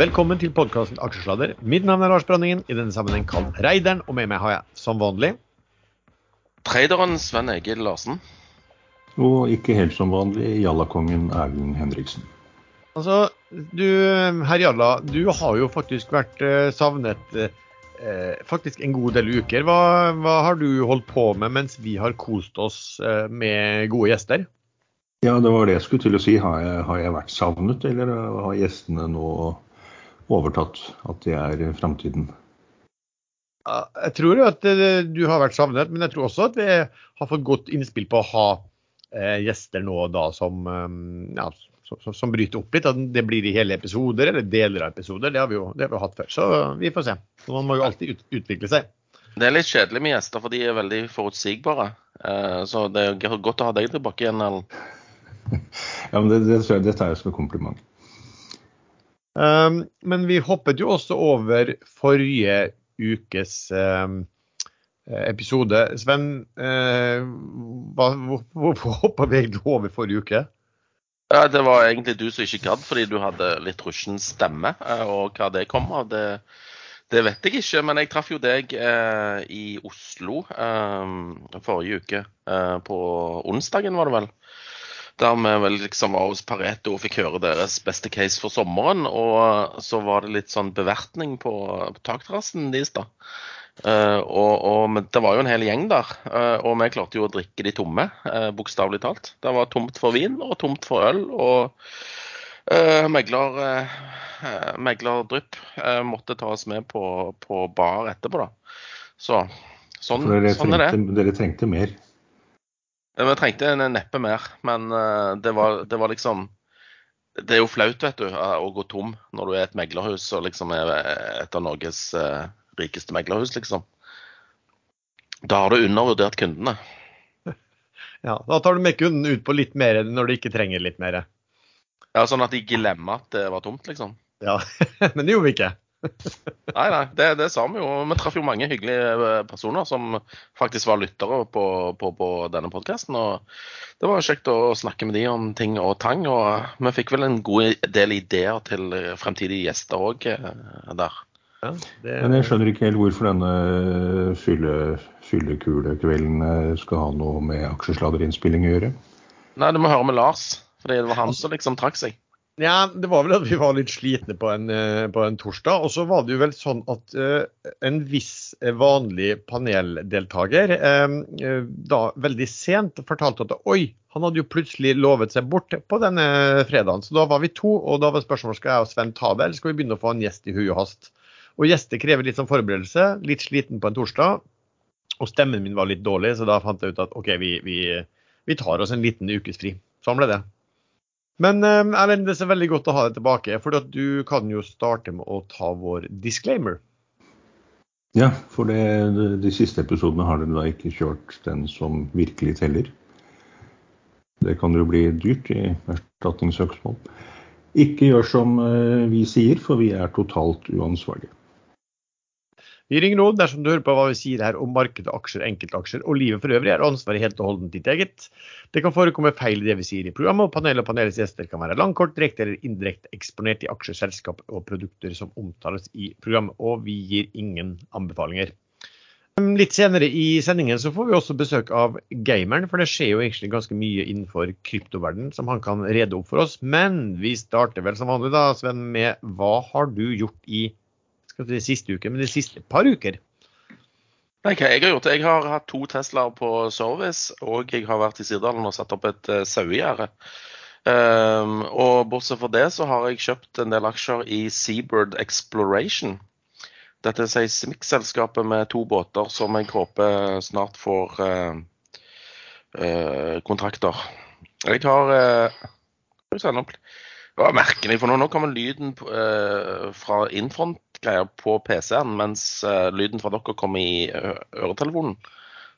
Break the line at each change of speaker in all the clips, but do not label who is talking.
Velkommen til podkasten Aksjesladder. Mitt navn er Lars Branningen, i denne sammenheng kalt Reideren. Og med meg har jeg som vanlig
Traderen Sven Egil Larsen.
Og ikke helt som vanlig jallakongen Erlend Henriksen.
Altså, du herr Jalla, du har jo faktisk vært eh, savnet eh, faktisk en god del uker. Hva, hva, har du holdt på med mens vi har kost oss eh, med gode gjester?
Ja, det var det jeg skulle til å si. Har jeg, har jeg vært savnet, eller har gjestene nå overtatt at det er framtiden?
Jeg tror jo at eh, du har vært savnet, men jeg tror også at vi har fått godt innspill på å ha eh, gjester nå da som, eh, ja, som, som, bryter opp litt. At det blir i hele episoder eller deler av episoder. Det har vi jo det har vi hatt før. Så vi får se. Man må jo alltid ut, utvikle seg.
Det er litt kjedelig med gjester, for de er veldig forutsigbare. Så det er godt å ha deg tilbake igjen, Ellen.
Ja, men det, det, det tar jeg som en kompliment.
Um, men vi hoppet jo også over forrige ukes um, episode. Sven, hva, hvorfor hoppa vi egentlig over forrige uke?
Ja, Det var egentlig du som ikke gadd, fordi du hadde litt russen stemme. Eh, og hva det kom av, det, det, vet jeg ikke. Men jeg traff jo deg eh, i Oslo eh, forrige uke. Eh, på onsdagen, var det vel. Der vi vel liksom var hos Pareto og fikk høre deres beste case for sommeren. Og så var det litt sånn bevertning på, på takterrassen deres, da. Uh, og, og, men det var jo en hel gjeng der, uh, og vi klarte jo å drikke de tomme, uh, bokstavelig talt. Det var tomt for vin og tomt for øl, og uh, megler, meglerdrypp måtte ta oss med på, på bar etterpå, da. Så sånn,
dere
sånn er
det. Dere trengte mer?
Vi trengte neppe mer, men uh, det, var, det, var, liksom Det er jo flaut, vet du, å gå tom når du er et meglerhus og liksom er et av Norges rikeste meglerhus, liksom. Da har du undervurdert kundene.
Ja, da tar du med kunden ut på litt mer når du ikke trenger litt mer.
Ja, Sånn at de glemmer at det var tomt, liksom?
Ja, men det gjorde vi ikke
nei, nei, det, det, sa vi jo. Vi traff jo mange hyggelige eh, personer som faktisk var lyttere på, på, på denne podkasten. Det var kjekt å snakke med de om ting og tang. Og vi fikk vel en god del ideer til fremtidige gjester òg eh, der.
Ja, det... Men jeg skjønner ikke helt hvorfor denne fylle, fyllekulekvelden skal ha noe med aksjesladderinnspilling å gjøre.
Nei, du må høre med Lars. Fordi det var han som liksom trakk seg.
Ja, det var vel at vi var litt slitne på en, eh, på en torsdag. Og så var det jo vel sånn at uh, en viss eh, vanlig paneldeltaker da veldig sent fortalte at oi, han hadde jo plutselig lovet seg bort på denne fredagen. Så da var vi to, og da var spørsmålet skal jeg og Sven ta det, eller skal vi begynne å få en gjest i hui og hast. Og gjester krever litt sånn forberedelse. Litt sliten på en torsdag. Og stemmen min var litt dårlig, så da fant jeg ut at OK, vi, vi, vi tar oss en liten ukes fri. Sånn ble det. Men um, Erlend, det er veldig godt å ha deg tilbake. For du kan jo starte med å ta vår disclaimer.
Ja, for det, de siste episodene har dere da ikke kjørt den som virkelig teller. Det kan jo bli dyrt i erstatningssøksmål. Ikke gjør som eh, vi sier, for vi er totalt uansvarlige.
Vi ringer nå dersom du hører på hva vi sier her om markedet, aksjer, enkeltaksjer og livet for øvrig, er ansvaret helt og holdent ditt eget. Det kan forekomme feil i det vi sier i programmet, og panelet og panelets gjester kan være langkort, direkte eller indirekte eksponert i aksjer, selskap og produkter som omtales i programmet, og vi gir ingen anbefalinger. Litt senere i sendingen så får vi også besøk av gameren, for det skjer jo egentlig ganske mye innenfor kryptoverden som han kan rede opp for oss. Men vi starter vel som vanlig da, Sven, med hva har du gjort i skal si siste uke, men de siste par uker.
Nei, hva jeg har gjort? Jeg har hatt to Teslaer på service, og jeg har vært i Sirdalen og satt opp et uh, sauegjerde. Um, og bortsett fra det så har jeg kjøpt en del aksjer i Seabird Exploration. Dette er seismikkselskapet med to båter som jeg håper snart får uh, uh, kontrakter. Jeg har uh, Det var merkelig, for nå, nå kommer lyden fra Infront greier på PC-en, mens uh, lyden fra dere kommer i uh, øretelefonen.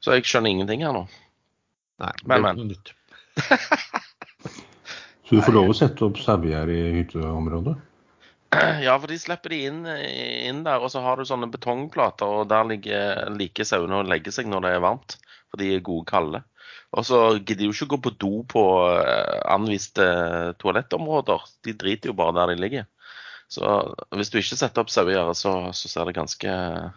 Så jeg skjønner ingenting her nå.
Nei, det er noe nytt.
Så du får lov å sette opp sauegjerde i hytteområdet?
Ja, for de slipper de inn, inn, der, og så har du sånne betongplater, og der ligger like sauene og legger seg når det er varmt, for de er gode kalde. Og så gidder de jo ikke å gå på do på anviste toalettområder, de driter jo bare der de ligger. Så hvis du ikke setter opp sauegjerde, så, så, ser det ganske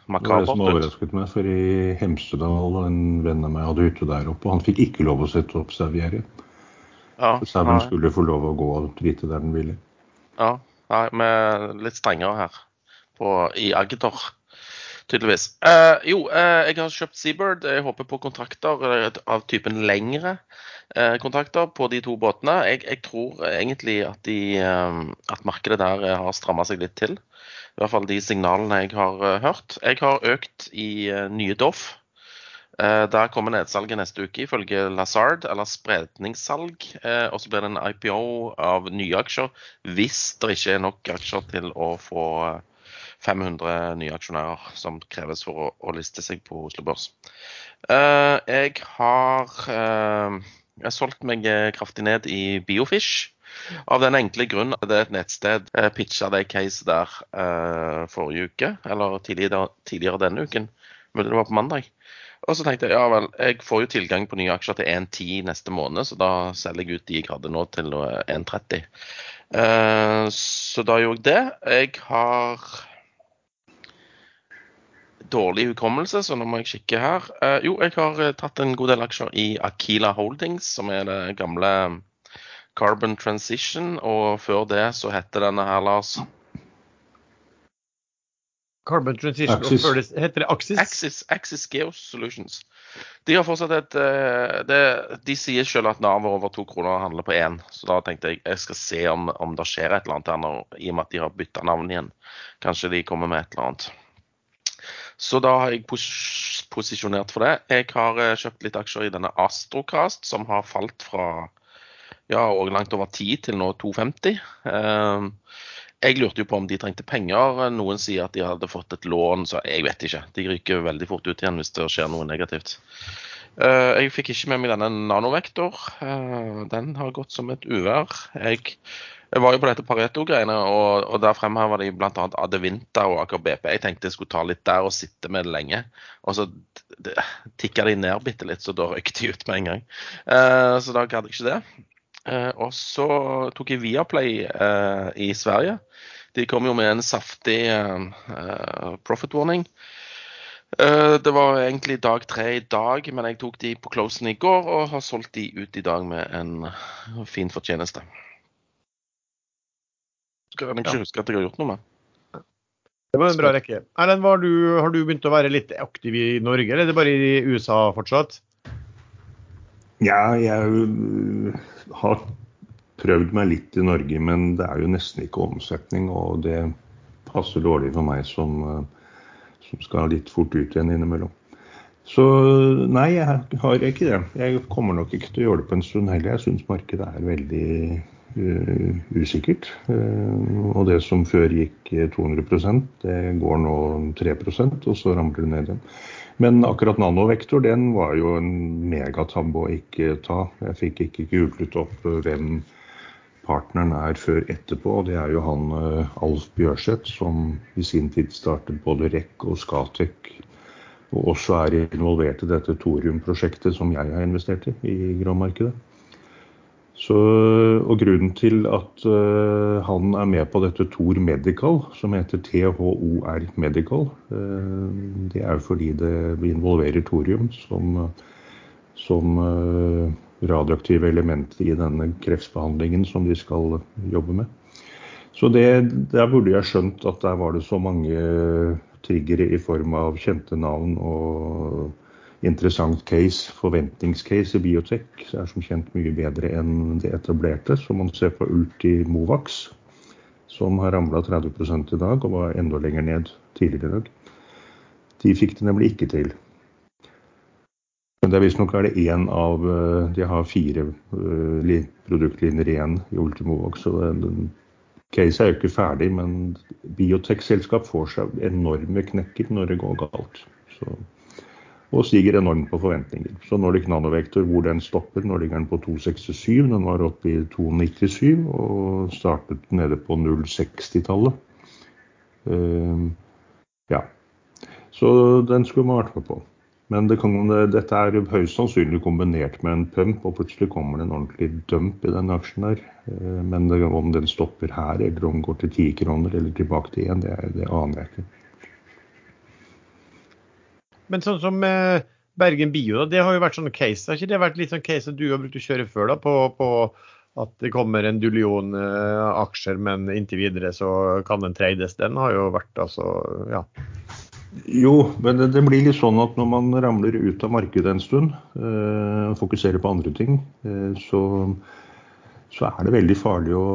makabert ut.
Det var det som overrasket meg, for i Hemsedal en venn av meg hadde hytte der oppe, og han fikk ikke lov å sette opp sauegjerde. Ja, Sauen skulle få lov å gå og drite der den ville.
Ja, nei, vi er litt strengere her på, i Agder, tydeligvis. Uh, jo, uh, jeg har kjøpt Seabird. Jeg håper på kontrakter av typen lengre uh, kontrakter på de to båtene. Jeg, jeg tror egentlig at, de, eh, at, markedet der har stramma seg litt til. I hvert fall de signalene jeg har eh, hørt. Jeg har økt i nye Doff. Der kommer nedsalget neste uke ifølge Lazard, eller spredningssalg. Og så blir det en IPO av nye aksjer hvis det ikke er nok aksjer til å få 500 nye aksjonærer som kreves for å, å liste seg på Oslo Børs. Jeg har jeg har solgt meg eh, kraftig ned i Biofish. Av den enkle grunn at det er et nettsted. Jeg pitcha det case der uh, forrige uke, eller tidligere, tidligere, denne uken. Men det var på mandag. Og så tenkte jeg ja vel, jeg får jo tilgang på nye aksjer til 1,10 neste måned, så da selger jeg ut de jeg hadde nå til 1,30. Uh, eh, så da gjorde jeg det. Jeg har dårlig hukommelse, så nå må jeg kikke her. Uh, jo, jeg har uh, tatt en god del aksjer i Akila Holdings, som er det gamle Carbon Transition. Og før det så heter denne her, Lars
Carbon Transition, Axis. og før det heter det Axis?
Axis, Axis Geosolutions. De har fortsatt et uh, det, De sier selv at Nav over to kroner handler på én, så da tenkte jeg jeg skal se om, om det skjer et eller annet her nå, i og med at de har bytta navn igjen. Kanskje de kommer med et eller annet. Så da har jeg pos posisjonert for det. Jeg har eh, kjøpt litt aksjer i denne Astrocast, som har falt fra ja, og langt over 10 til nå 2,50. Ehm, jeg lurte jo på om de trengte penger. Noen sier at de hadde fått et lån, så jeg vet ikke. De ryker veldig fort ut igjen hvis det skjer noe negativt. Eh, jeg fikk ikke med meg denne nanovektor. Eh, den har gått som et uvær. Jeg jeg var jo på dette Pareto-greiene, og, og, der fremheva de bl.a. Adevinta og Aker BP. Jeg tenkte jeg skulle ta litt der og sitte med det lenge. Og så tikka de ned bitte litt, så da røyk de ut med en gang. Eh, så da gadd jeg ikke det. Eh, og så tok jeg Viaplay eh, i Sverige. De kom jo med en saftig profit warning. Det var egentlig dag tre i dag, men jeg tok de på closen i går og har solgt de ut i dag med en fin fortjeneste kan jeg ikke ja. huske at jeg har gjort noe med.
Det var en bra rekke. Erlend, har, har du begynt å være litt aktiv i Norge, eller er det bare i USA fortsatt?
Ja, jeg øh, har prøvd meg litt i Norge, men det er jo nesten ikke omsetning. Og det passer dårlig for meg som, øh, som skal litt fort ut igjen innimellom. Så nei, jeg har ikke det. Jeg kommer nok ikke til å gjøre det på en stund heller. Jeg syns markedet er veldig usikkert. Uh, og det som før gikk 200% det går nå 3% og så ramler det ned igjen. Men akkurat nanovektor den var jo en megatabbe å ikke ta. Jeg fikk ikke googlet opp hvem partneren er før etterpå. og Det er jo han Alf Bjørseth som i sin tid startet både REC og Skatek. Og også er involvert i dette Thorium-prosjektet som jeg har investert i i gråmarkedet. Så, og Grunnen til at uh, han er med på dette Thor Medical, som heter THOR Medical, uh, det er fordi det involverer thorium som, som uh, radioaktive element i denne kreftbehandlingen som de skal jobbe med. Så det, Der burde jeg skjønt at der var det så mange triggere i form av kjente navn og interessant case, forventningscase i biotek, er som kjent mye bedre enn det etablerte. Så man ser på Ultimovax, som har ramla 30 i dag og var enda lenger ned tidligere i dag. De fikk det nemlig ikke til. Men det er visstnok er det én av eh, De har fire uh, produktlinjer igjen i Ultimovax. så Case er jo ikke ferdig, men biotech-selskap får seg enorme knekker når det går galt. Så og stiger enormt på forventninger. Så Nordic Nanovektor, hvor den stopper, nå ligger den på 267. Den var oppe i 297 og startet nede på 060-tallet. Uh, ja. Så den skulle man vært med på. Men det kan, dette er høyst sannsynlig kombinert med en pump, og plutselig kommer det en ordentlig dump i den aksjen der. Eh, men det, om den stopper her, eller om den går til 10 kroner eller tilbake til 1, det, det aner jeg ikke.
Men sånn som eh, Bergen Bio, det har jo vært sånne case. Har ikke det vært litt sånn case du har brukt å kjøre før, da, på, på at det kommer en dullion eh, aksjer, men inntil videre så kan den trades. Den har jo vært altså, ja.
Jo, men det, det, blir litt sånn at når man ramler ut av markedet en stund, eh, fokuserer på andre ting, eh, så, så, er det veldig farlig å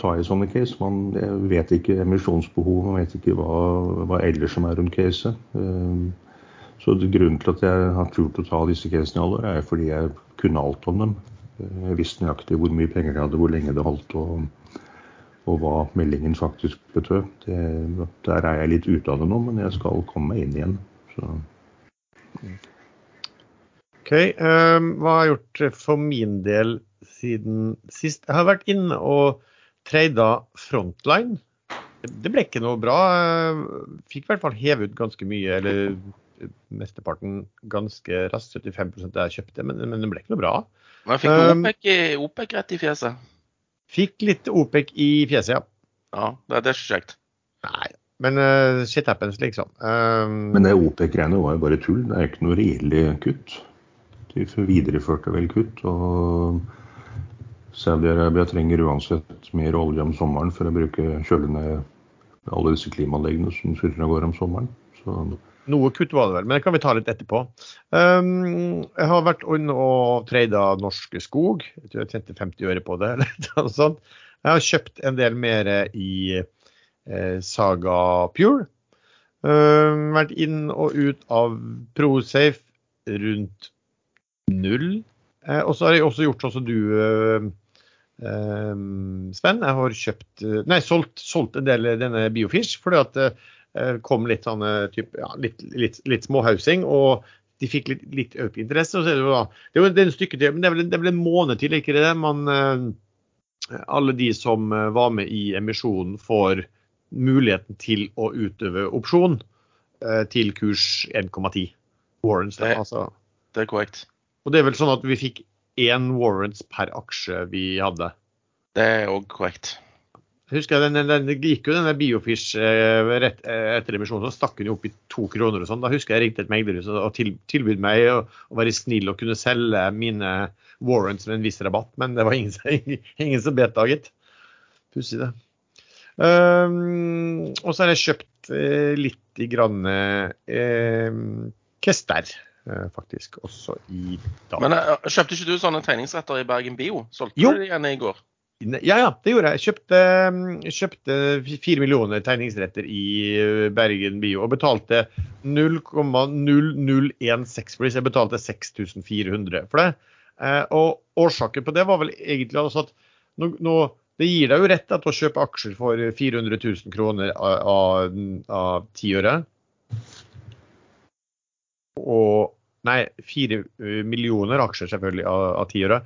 ta i sånne case. Man vet ikke emisjonsbehov, man vet ikke hva, hva ellers som er rundt caset. Eh, så grunnen til at jeg har turt å ta disse casene i alle år, er fordi jeg kunne alt om dem. Eh, jeg visste nøyaktig hvor mye penger de hadde, hvor lenge det holdt. og og hva meldingen faktisk betød. Det, der er jeg litt ute av det nå, men jeg skal komme meg inn igjen. Så.
OK. Um, hva har jeg gjort for min del siden sist? Jeg har vært inne og trada Frontline. Det ble ikke noe bra. Fikk i hvert fall heve ut ganske mye, eller mesteparten ganske raskt. 75% det jeg kjøpte, men, men, det ble ikke noe bra.
Men fikk du OPEC, OPEC rett i fjeset?
Fikk litt OPEC i fjeset, ja.
Ja, det, det er ikke kjekt.
Nei, men uh, shit happens, liksom. Um,
men det OPEC-greiene var jo bare tull. Det er ikke noe reelle kutt. De videreførte vel kutt. og Saudi-Arabia trenger uansett mer olje om sommeren for å bruke kjøle ned alle disse klimaanleggene som surrer av gårde om sommeren. Så
noe kutt var det vel, men det kan vi ta litt etterpå. Um, jeg har vært inne og trada Norske Skog. Jeg tror jeg tjente 50 øre på det. eller noe sånt. Jeg har kjøpt en del mer i eh, Saga Pure. Um, vært inn og ut av ProSafe rundt null. Eh, og så har jeg også gjort sånn som du, eh, Sven. Jeg har kjøpt, nei, solgt, solgt en del denne Biofish. fordi at Eh, kom litt, sånn, type, ja, litt, litt, litt småhausing, og de fikk litt, litt økt interesse. og så er Det jo da, det er jo en stykke til, men det er vel, det er vel en måned til, ikke det? Man, eh, alle de som var med i emisjonen, får muligheten til å utøve opsjon til kurs 1,10 warrants.
Det,
altså.
det er korrekt.
Og det er vel sånn at vi fikk én warrants per aksje vi hadde.
Det er òg korrekt.
Jeg husker den, den, den gikk jo denne Biofish eh, rett eh, etter emisjonen, så stakk den jo opp i to kroner og sånn. Da husker jeg ringte et meglerhus og til, tilbød meg å, å, være snill og kunne selge mine warrants med en viss rabatt, men det var ingen, ingen som bet da, gitt. Pussig, det. Um, og så har jeg kjøpt eh, litt i grann eh, Kester, eh, faktisk, også i dag.
Men uh, kjøpte ikke du sånne tegningsretter i Bergen Bio? Solgte
jo.
du de igjen i går?
Ja, ja, det gjorde jeg. Kjøpte, kjøpte 4 millioner tegningsretter i eh, Bergen Bio og betalte 0,0016 for. Jeg betalte 6400 for det. Eh, og årsaken på det var vel egentlig altså at nå, nå, det gir deg jo rett til å kjøpe aksjer for 400 000 kroner av, av 10 øre. Og Nei, 4 eh, millioner aksjer selvfølgelig av, av 10 øre.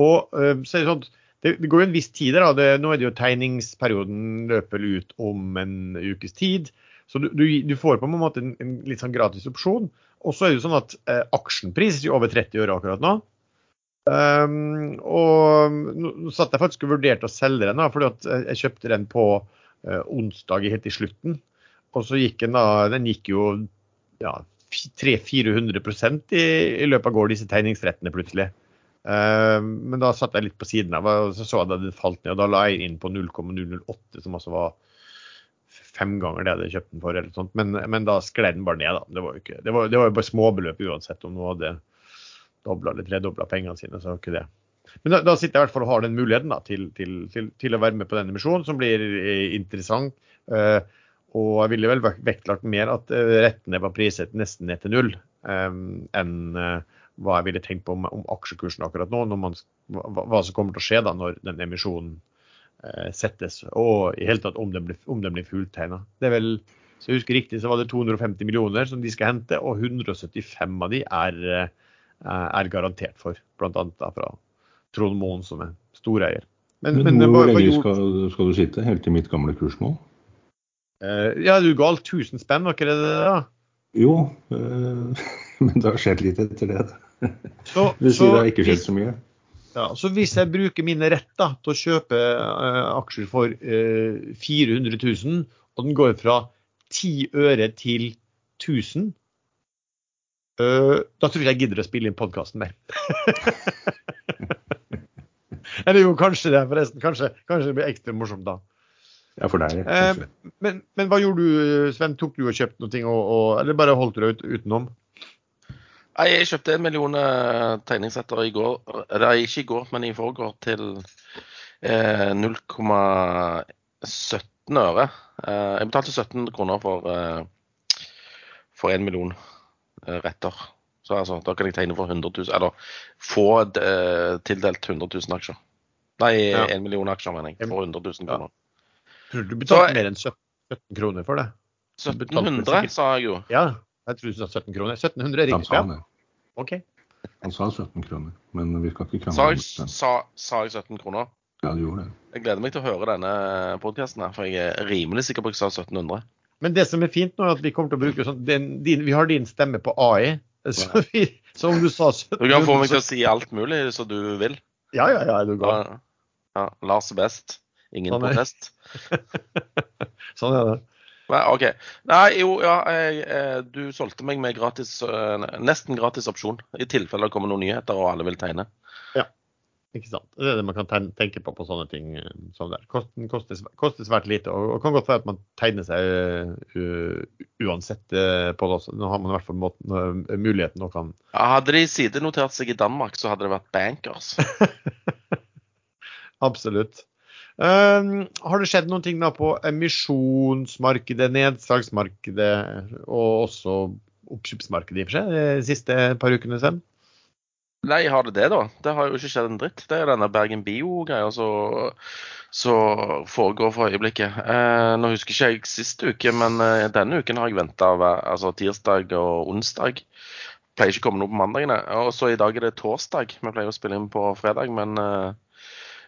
Og så er det sånn det, det, går jo en viss tid der. Det, nå er det jo tegningsperioden løper ut om en ukes tid. Så du, du, du får på en måte en, en, litt sånn gratis opsjon. Og så er det jo sånn at eh, aksjenpris er jo over 30 øre akkurat nå. Um, og nå satt jeg faktisk og vurderte å selge den, da, fordi at jeg kjøpte den på uh, onsdag helt i slutten. Og så gikk den da Den gikk jo ja, 300-400 i, i løpet av går, disse tegningsrettene plutselig. Uh, men da satt jeg litt på siden av og så så jeg at det falt ned. og Da la jeg inn på 0,008, som altså var fem ganger det jeg hadde kjøpt den for. eller sånt, Men, men da skled den bare ned. da. Det var jo, ikke, det var, det var jo bare småbeløp uansett om noen hadde dobla eller tredobla pengene sine. så var ikke det. Men da, da, sitter jeg i hvert fall og har den muligheten da, til, til, til, til, å være med på denne emisjonen, som blir eh, interessant. Uh, og jeg ville vel vektlagt mer at rettene var priset nesten ned til null um, enn uh, hva jeg ville tenkt på om, om aksjekursen akkurat nå, man, hva, hva, som kommer til å skje da når den emisjonen eh, settes, og i hele tatt om den blir, om den blir fulltegna. Så jeg husker riktig, så var det 250 millioner som de skal hente, og 175 av de er, eh, er garantert for, bl.a. fra Trond Moen, som er storeier.
Men, men, men hvor lenge skal, skal, du sitte? Helt til mitt gamle kursmål?
Uh, ja, du ga alt 1000 spenn, var ikke det det? da?
Jo, uh, Men det har skjedd litt etter det.
Så,
Du sier
så
det har ikke skjedd så mye?
Ja, så hvis jeg bruker mine rett da, til å kjøpe eh, aksjer for eh, 400 000, og den går fra 10 øre til 1000, eh, da tror jeg jeg gidder å spille inn podkasten mer. Eller jo, kanskje det, forresten. Kanskje, kanskje det blir ekstra morsomt da.
Ja, for deg.
Eh,
kanskje.
men, men hva gjorde du, Sven? Tok du og kjøpte noe, og, og, eller bare holdt du deg ut, utenom?
Nei, jeg kjøpte en million tegningsetter i går, eller ikke i går, men i forgår, til eh, 0,17 øre. Eh, jeg betalte 17 kroner for, eh, for en million eh, retter. Så altså, da kan jeg tegne for 100 000, eller få eh, tildelt 100 000 aksjer. Nei,
Ja.
million aksjer, mener jeg. For 100 000 kroner.
Tror du betalte mer enn 17, 17 kroner for det? Du betalte
1700, sa jeg jo.
Ja, jeg tror du sa 17 kroner. 1700 er riktig. Ja. OK.
Han sa 17 kroner, men vi skal ikke krangle Sa,
sa, sa jeg 17 kroner?
Ja, du gjorde det.
Jeg gleder meg til å høre denne podkasten, for jeg er rimelig sikker på at jeg sa 1700.
Men det som er fint nå, er at vi kommer til å bruke sånn din, din, Vi har din stemme på AI. Så, vi, så om du sa 1700
Du kan få meg til å si alt mulig som du vil.
Ja, ja, ja, du går.
Ja, ja, Lars best. Ingen
Sånn
protest.
Sånn er det.
Nei, OK. Nei, jo, ja, jeg, eh, du solgte meg med gratis, eh, nesten gratis opsjon. I tilfelle det kommer noen nyheter og alle vil tegne.
Ja, Ikke sant? Det er det man kan tenke på på sånne ting eh, som det. Kosten koster, koster svært lite, og, og kan godt være at man tegner seg uh, uansett uh, på det også. Nå har man i hvert fall måten, uh, muligheten og kan
Ja, hadde de sidenotert seg i Danmark, så hadde det vært bankers.
Absolutt. Um, har det skjedd noen ting da på emisjonsmarkedet, nedsalgsmarkedet og også oppkjøpsmarkedet i og for seg de siste par ukene? Sven?
Nei, har det det, da? Det har jo ikke skjedd en dritt. Det er denne Bergen Bio-greia som foregår for øyeblikket. Eh, nå husker ikke jeg sist uke, men eh, denne uken har jeg venta altså tirsdag og onsdag. Pleier ikke å komme noe på mandagene. Og så i dag er det torsdag. Vi pleier å spille inn på fredag, men eh,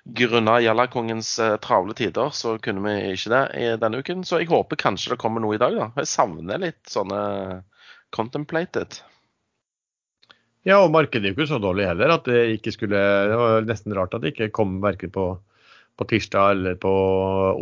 grunnet Gjellakongens eh, travle tider, så kunne vi ikke det i denne uken. Så jeg håper kanskje det kommer noe i dag, da. Jeg savner litt sånne contemplated.
Ja, og markedet er jo ikke så dårlig heller. at Det ikke skulle, det var nesten rart at det ikke kom verken på, på tirsdag eller på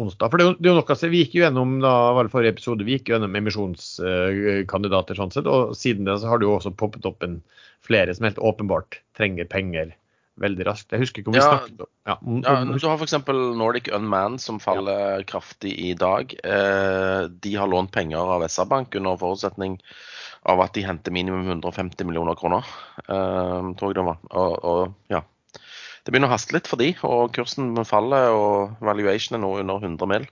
onsdag. For det, det er jo noe, se. Vi gikk jo gjennom da, var det forrige episode, vi gikk jo gjennom emisjonskandidater. sånn sett, og Siden det så har det jo også poppet opp en flere som helt åpenbart trenger penger veldig raskt. Jeg husker ikke om vi
Ja.
snakket om ja, om,
Ja, du har f.eks. Nordic Unmanned som faller kraftig i dag. Eh, de har lånt penger av SR-Bank under forutsetning av at de henter minimum 150 millioner kroner, eh, tror jeg det var. Og, og ja. Det begynner å haste litt for de, og kursen faller, og valuation er nå under 100 mill.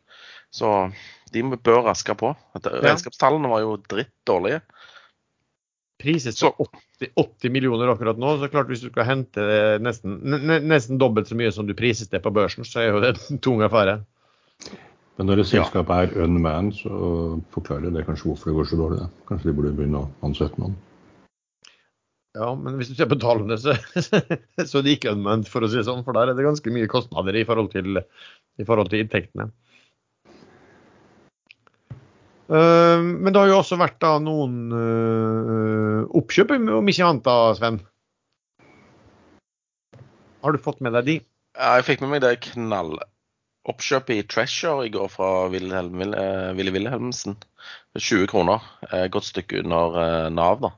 Så de bør raske på. Regnskapstallene var jo dritt dårlige.
Prises
Så-
til 80, 80 millioner akkurat nå. så klart Hvis du skal hente det nesten, nesten dobbelt så mye som du prises det på børsen, så er jo det en tung affære.
Men når et selskap er unmanned, så forklarer det kanskje hvorfor det går så dårlig. Da. Kanskje de burde begynne å ansette noen.
Ja, men hvis du ser på tallene, så, så er det ikke unmanned, for å si det sånn. For der er det ganske mye kostnader i forhold til, i forhold til inntektene. Eh, men det har jo også vært da noen eh, oppkjøp, om ikke annet da, Sven? Har du fått med deg de?
Ja, Jeg fikk med meg det knalloppkjøpet i Treasure i går fra Wilhelm, Wil- eh, Willy Wilhelmsen. 20 kroner. Godt stykke under Nav, da.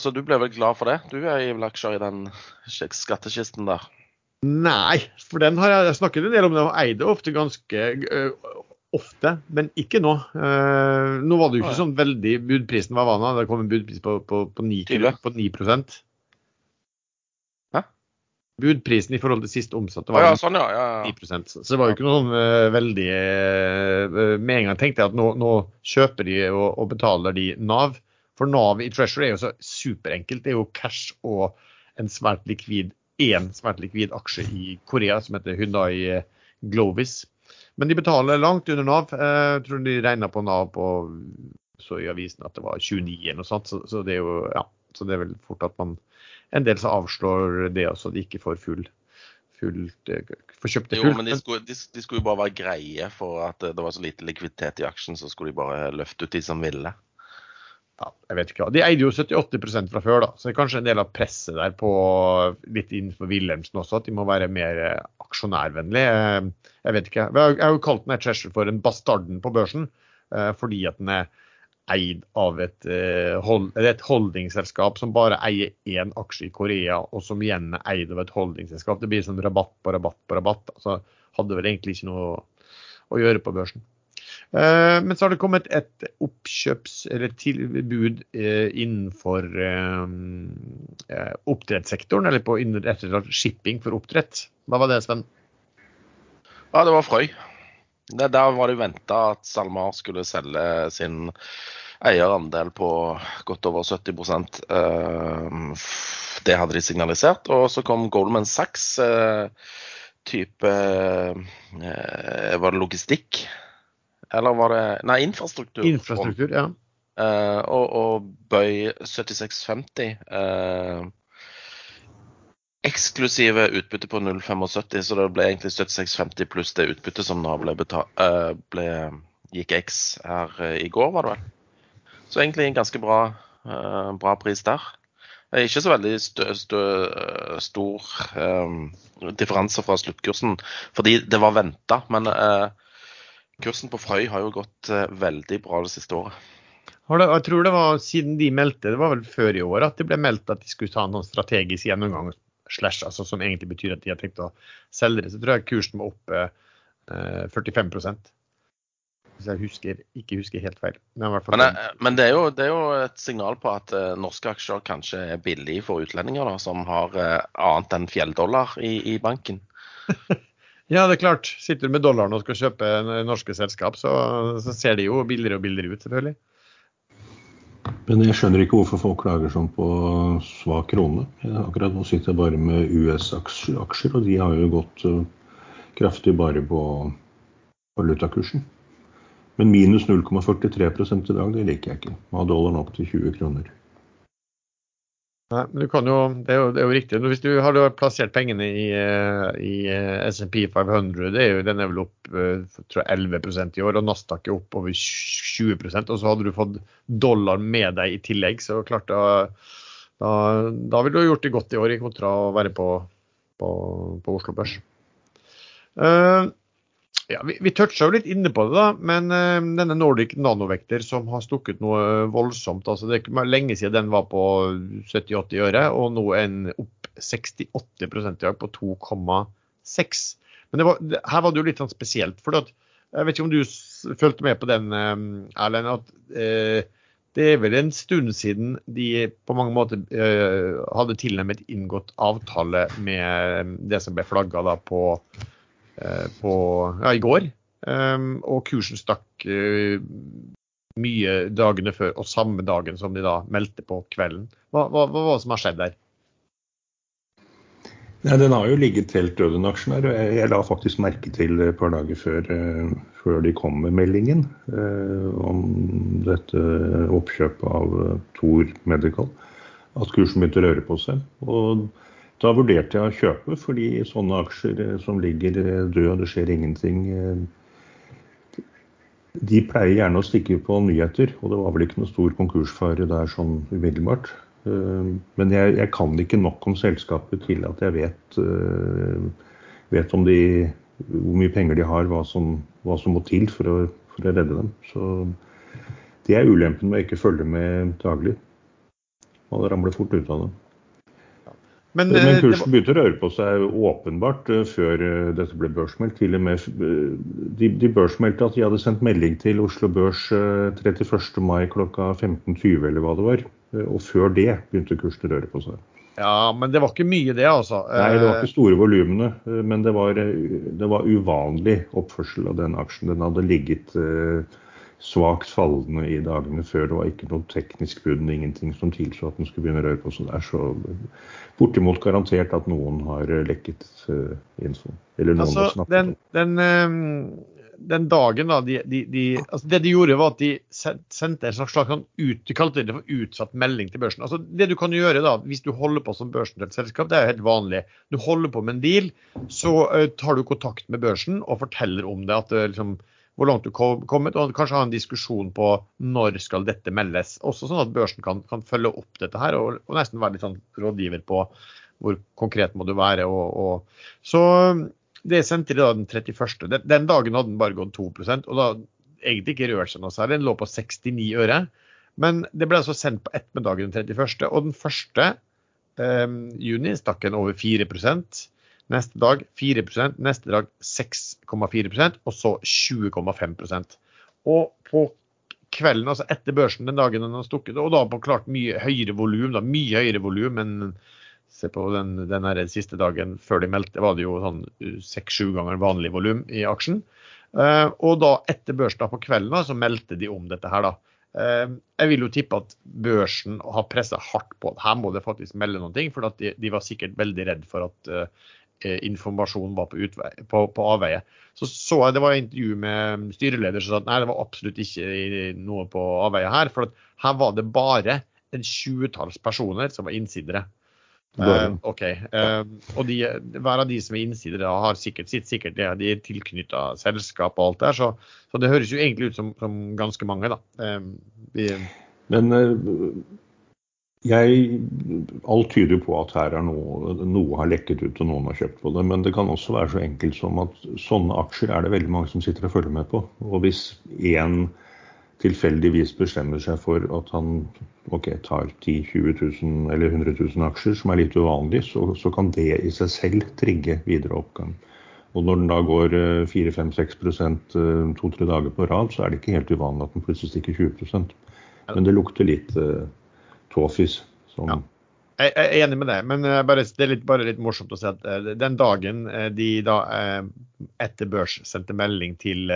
Så du ble vel glad for det? Du er vel aksjer i den skattkisten der?
Nei, for den har jeg snakket en del om. Den og eide ofte ganske ofte, men ikke nå. Uh, nå var det jo ikke sånn veldig Budprisen var vana. Det kom en budpris på, på, på 9,
Tydelig.
på 9
Hæ?
Budprisen i forhold til sist omsatte var
ja, sånn, ja. ja, ja.
10% Så det var jo ikke noe sånn uh, veldig uh, Med en gang tenkte jeg at nå, nå kjøper de og, og betaler de Nav. For Nav i Treasure er jo så superenkelt. Det er jo cash og en svært likvid én svært likvid aksje i Korea som heter Hyundai Glovis. Men de betaler langt under Nav. Eh, Jeg tror de regna på Nav på så i avisen at det var 29 eller noe sånt. Så, så det er jo ja, så det er vel fort at man en del så avslår det også, de ikke får full fullt eh, får kjøpt det
Jo,
fullt.
men de skulle, de, de skulle jo bare være greie for at det var så lite likviditet i aksjen, så skulle de bare løfte ut de som ville.
Ja, jeg vet ikke hva. De eide jo 78% fra før, da, så det er kanskje en del av presset der på litt innenfor Wilhelmsen også, at de må være mer eh, aksjonærvennlige. Eh, jeg vet ikke. Jeg har jo kalt denne Cheshire for en bastarden på børsen, eh, fordi at den er eid av et, hold, et holdingselskap som bare eier én aksje i Korea, og som igjen er eid av et holdingselskap. Det blir sånn rabatt på rabatt på rabatt. Så hadde vel egentlig ikke noe å gjøre på børsen. Eh, men så har det kommet et oppkjøps- eller tilbud eh, innenfor eh, oppdrettssektoren, eller på shipping for oppdrett. Hva var det, Sven?
Ja, det var Frøy. Det, der var det venta at SalMar skulle selge sin eierandel på godt over 70% Det hadde de signalisert. Og så kom Goldman Sachs, type Var det logistikk? Eller var det Nei, infrastruktur.
Infrastruktur, ja.
Uh, og, og, Bøy 7650. Uh, eksklusive utbytte på 0,75, så det ble egentlig 7650 pluss det utbyttet som da ble, uh, ble gikk X her i går, var det vel. Så egentlig en ganske bra, bra pris der. Ikke så veldig stø, stø, stor differanse fra sluttkursen, fordi det var venta. Men Kursen på Frøy har jo gått eh, veldig bra det siste året.
Jeg tror det var siden de meldte, det var vel før i år, at det ble meldt at de skulle ta en strategisk gjennomgang, slash, altså, som egentlig betyr at de har tenkt å selge det. Så tror jeg kursen var opp eh, 45 hvis jeg husker, ikke husker helt feil.
Men, men, eh, men det, er jo, det, er jo, et signal på at uh, norske aksjer kanskje er billige for utlendinger da, som har uh, annet enn fjelldollar i, i banken.
Ja, det er klart. Sitter du med dollaren og skal kjøpe norske selskap, så, så ser de jo billigere og billigere ut, selvfølgelig.
Men jeg skjønner ikke hvorfor folk klager sånn på svak krone. Akkurat nå sitter jeg bare med US-aksjer, og de har jo gått uh, kraftig bare på valutakursen. Men minus 0,43 i dag, det liker jeg ikke. Ha dollaren opp til 20 kroner.
Nei, men du kan jo, det er jo, det er jo riktig. Hvis du har plassert pengene i, i eh, SMP 500, det er jo, den er vel opp eh, tror jeg, 11% i år, og Nasdaq er opp over 20% og så hadde du fått dollar med deg i tillegg, så klart da, da, da ville du gjort det godt i år, i kontra å være på, på, på Oslo Børs. Uh, ja, Vi, vi toucha jo litt inne på det, da, men uh, denne Nordic Nanovekter som har stukket noe voldsomt altså Det er ikke lenge siden den var på 70-80 øre, og nå den opp 68 i dag, på 2,6. Men var, her var det jo litt sånn spesielt. for at, Jeg vet ikke om du fulgte med på den, Erlend. at uh, det er vel en stund siden de på mange måter uh, hadde tilnærmet inngått avtale med det som ble flagga på Eh, på, ja, i går. Um, og kursen stakk uh, mye dagene før, og samme dagen som de da meldte på kvelden. Hva, var det som har skjedd der?
Nei, den har jo ligget helt død, den aksjen her. Jeg, la faktisk merke til et par dager før, uh, før de kom med meldingen uh, om dette oppkjøpet av Thor Medical, at kursen begynte å røre på seg. Og da vurderte jeg å kjøpe, fordi sånne aksjer eh, som ligger eh, døde og det skjer ingenting eh, De pleier gjerne å stikke på nyheter, og det var vel ikke noe stor konkursfare der sånn umiddelbart. Men jeg, jeg, kan ikke nok om selskapet til at jeg vet, vet de, hvor mye penger de har, hva som, hva som må til for å, for å, redde dem. Så det er ulempen med å ikke følge med daglig. Man ramler fort ut av det. Men, Men eh, kursen begynte å røre på seg åpenbart uh, før uh, dette ble børsmeldt. Til og med de, de børsmeldte at de hadde sendt melding til Oslo Børs 31. mai klokka 15.20 eller hva det var. og før det begynte kursen å røre på seg.
Ja, men det var ikke mye det, altså.
Nei, det var ikke store volumene. Men det var, det var, uvanlig oppførsel av den aksjen. Den hadde ligget svakt fallende i dagene før. Det var ikke noe teknisk bunn, ingenting som tilsa at den skulle begynne å røre på seg der. Så bortimot garantert at noen har eh, lekket uh, info. Eller noen altså, har snakket
den, den, um, den, dagen da, de, de, de, altså Det de gjorde, var at de sendte en slags, slags sånn ut, de kalte det for utsatt melding til børsen. Altså Det du kan gjøre da, hvis du holder på som børsnotert selskap, det er jo helt vanlig. Du holder på med en deal, så uh, tar du kontakt med børsen og forteller om det. at det liksom hvor langt du kom, kommet, og kanskje ha en diskusjon på når skal dette meldes. Også sånn at børsen kan, kan følge opp dette her, og, og, nesten være litt sånn rådgiver på hvor konkret må du være. Og, og. Så det sendte de da den 31. Den, den dagen hadde den bare gått 2 og da egentlig ikke rørt seg noe særlig. Den lå på 69 øre. Men det ble altså sendt på ettermiddagen den 31., og den 1. eh, juni stakk den over 4 Neste dag 4% neste dag 6,4% og så 20,5% Og på kvelden, altså etter børsen den dagen den har stukket, og da på klart mye høyere volum, mye høyere volum enn se på den, den siste dagen før de meldte, var det jo sånn seks-sju ganger vanlig volum i aksjen. Eh, og da etter børsen på kvelden da, så meldte de om dette her, da. Eh, jeg vil jo tippe at børsen har pressa hardt på. Her må det faktisk melde noen ting, for de, de, var sikkert veldig redd for at uh, Eh, informasjon var på, utvei, på, på avveie. Så så jeg det var intervju med styreleder som sa at nei, det var absolutt ikke noe på avveie her. For her var det bare en tjuetalls personer som var innsidere. Uh, ok, uh, og de, Hver av de som er innsidere, har sikkert sitt sikkert det. De er tilknytta selskap og alt der. Så, så, det høres jo egentlig ut som, som ganske mange, da. Uh,
vi, Men jeg, alt tyder på at her er noe, noe har lekket ut og noen har kjøpt på det. Men det kan også være så enkelt som at sånne aksjer er det veldig mange som sitter og følger med på. Og hvis én tilfeldigvis bestemmer seg for at han okay, tar 10 000, 20 000 eller 100 000 aksjer, som er litt uvanlig, så, så kan det i seg selv trigge videre oppgang. Og når den da går 4-5-6% to-tre dager på rad, så er det ikke helt uvanlig at den plutselig stikker 20% Men det lukter litt uh, tåfis. Som... Ja.
Jeg er enig med deg, men bare, det er litt, bare litt morsomt å si at uh, den dagen uh, de da etter børs sendte melding til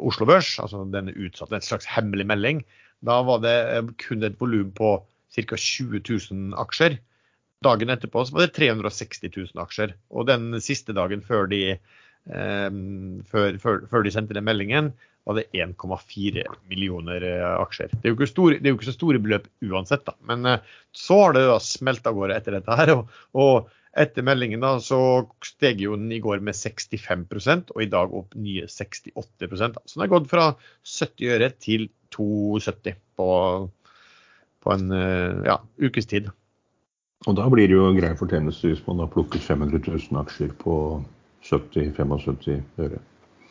Oslo Børs, altså den utsatte, en slags hemmelig melding, da var det kun et volum på ca. 20 000 aksjer. Dagen etterpå var det 360 000 aksjer. Og den siste dagen før de, før, før, før de sendte den meldingen, var det 1,4 millioner eh, aksjer. Det er, jo ikke store, jo ikke så store beløp uansett, da. Men eh, så har det da smelt av gårde etter dette her. Og, og, etter meldingen da, så steg jo den i går med 65 og i dag opp nye 68 da. Så den har gått fra 70 øre til 2,70 på, på en eh, ja, ukes tid.
Og da blir det jo grei fortjeneste hvis man har plukket 500 000 aksjer på 70-75 øre.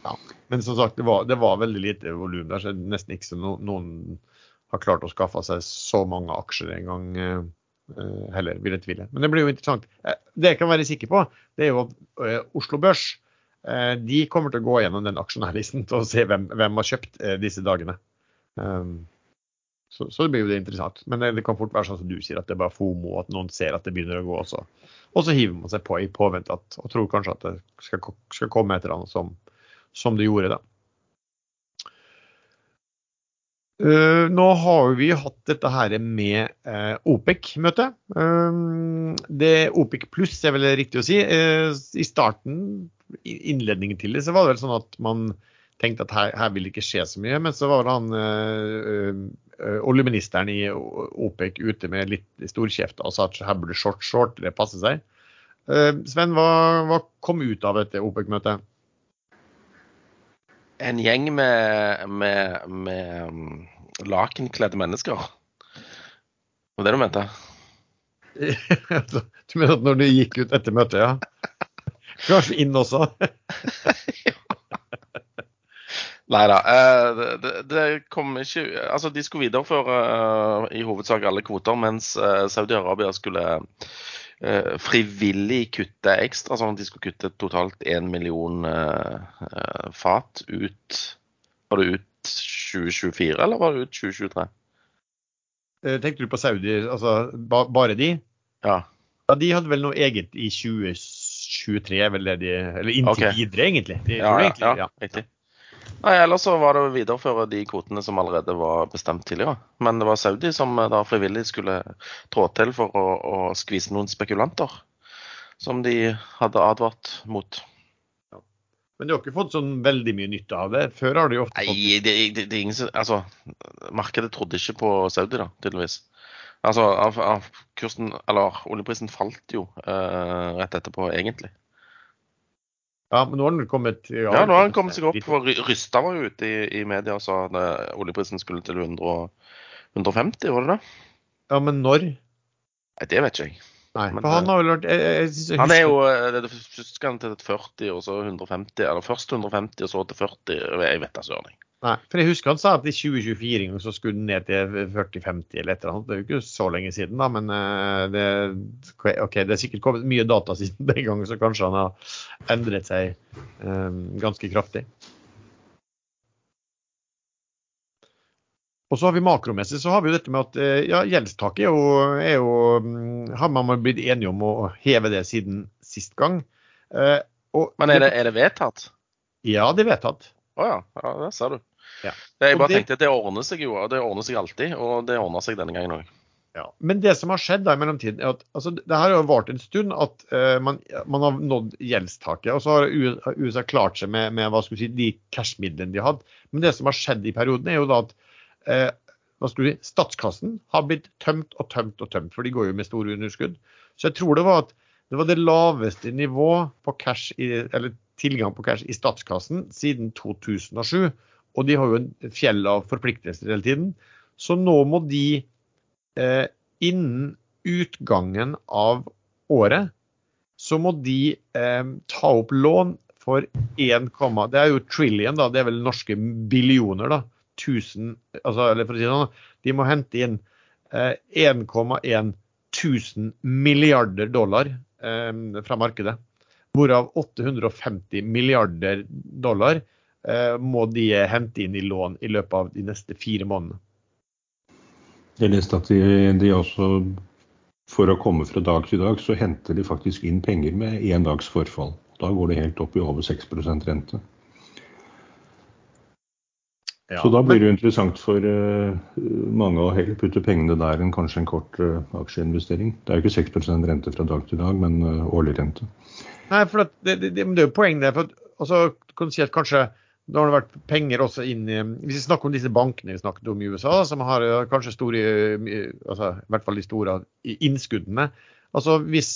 Ja. Men som sagt, det var, det var veldig lite volum der, så nesten ikke så no, noen har klart å skaffe seg så mange aksjer en gang uh, heller, vil jeg tvile. Men det blir jo interessant. Uh, det jeg kan være sikker på, det er jo at uh, Oslo Børs de kommer til å gå gjennom den aksjonærlisten å se hvem, hvem har kjøpt disse dagene. Um, så, så, blir jo det interessant. Men det, kan fort være sånn som du sier, at det er bare FOMO, at noen ser at det begynner å gå også. Og så hiver man seg på i påvente at, og tror kanskje at det skal, skal komme et eller annet som som det gjorde da. Uh, nå har vi hatt dette her med uh, OPEC-møtet. Uh, det OPEC pluss er vel riktig å si. I starten, innledningen til det, så var det vel sånn at man tenkte at her, her vil det ikke skje så mye. Men så var det han oljeministeren i OPEC ute med litt storkjeft og sa at her burde short short det passe seg. Sven, hva, hva kom ut av dette OPEC-møtet?
en gjeng med, med, med um, lakenkledde mennesker. Var det du mente?
du mener at når du gikk ut etter møtet, ja? Kanskje inn også?
Nei da. Eh, det, det, kom ikke Altså, de skulle videreføre uh, i hovedsak alle kvoter, mens uh, Saudi-Arabia skulle Eh, frivillig kutte ekstra, sånn at de skulle kutte totalt én million fat ut Var det ut 2024, eller var det ut 2023?
Tenkte du på Saudi, altså ba, bare de?
Ja.
ja. De hadde vel noe eget i 2023, vel det de Eller inntil okay. videre, egentlig. De,
ja, egentlig, ja, ja, riktig. Nei, Ellers så var det å videreføre de kvotene som allerede var bestemt tidligere. Men det var Saudi som eh, da frivillig skulle trå til for å, å skvise noen spekulanter. Som de hadde advart mot. Ja.
Men du har ikke fått sånn veldig mye nytte av det? Før har jo ofte
fått Nei, det, det, det er ingen Altså, markedet trodde ikke på Saudi, da, tydeligvis. Altså, av, av kursen Eller oljeprisen falt jo eh, rett etterpå, egentlig.
Ja, men nå har den kommet
Ja, nå har den kommet seg opp. for Rysta var jo ute i, i media og sa at oljeprisen skulle til 100, 150, var det det?
Ja, men når?
Nei, Det vet ikke jeg.
Nei,
Men,
for han har vel vært jeg, jeg, jeg, jeg
Han er jo eh, det er først skal han til 40, og så 150. Eller først 150, og så til 40. Jeg vet da søren.
Nei, for jeg husker han sa at i 2024 så skulle den ned til 40-50 eller et eller annet. Det er jo ikke så lenge siden, da, men eh, det, okay, det er sikkert kommet mye data siden den gangen, så kanskje han har endret seg um, ganske kraftig. Og så har vi makromessig så har vi jo dette med at eh, ja, gjeldstaket er jo, er jo mm, Har man blitt enige om å heve det siden sist gang. Uh, og,
Men er det, er det vedtatt?
Ja, det er vedtatt.
Å ja. ja, det ser du.
Ja.
Jeg bare
det-
tenkte at det ordner seg jo, og det ordner seg alltid. Og det ordner seg denne gangen òg.
Ja. Men det som har skjedd da i mellomtiden, er at altså, det her har jo vart en stund at uh, man, man har nådd gjeldstaket. Og så har USA klart seg med, med hva skal vi si, de cashmidlene de hadde. Men det som har skjedd i perioden, er jo da at uh, hva skal vi si, statskassen har blitt tømt og tømt og tømt. For de går jo med store underskudd. Så jeg tror det var at det var det laveste nivå på cash i, eller tilgang på cash i statskassen siden 2007. Og de har jo en fjell av forpliktelser hele tiden. Så nå må de eh, innen utgangen av året så må de eh, ta opp lån for 1, det er jo trillion, da, det er vel norske billioner, da. 1000, altså, eller for å si sånn, de må hente inn eh, 1,1 1000 milliarder dollar eh, fra markedet. Hvorav 850 milliarder dollar eh, må de hente inn i lån i løpet av de neste fire månedene.
Jeg leste at de, de også, for å komme fra dag til dag, så henter de faktisk inn penger med én dags forfall. Da går det helt opp i over 6 rente.
Ja,
Så da blir det jo interessant for uh, mange å heller putte pengene der enn kanskje en kort uh, aksjeinvestering. Det er jo ikke 6% rente fra dag til dag, men uh, årlig rente.
Nei, for det, det, det, det er jo poenget der. For at, altså, kan si at kanskje da har det vært penger også inn i Hvis vi snakker om disse bankene vi snakket om i USA, som har eh, kanskje store eh, altså, I hvert fall de store innskuddene. Altså hvis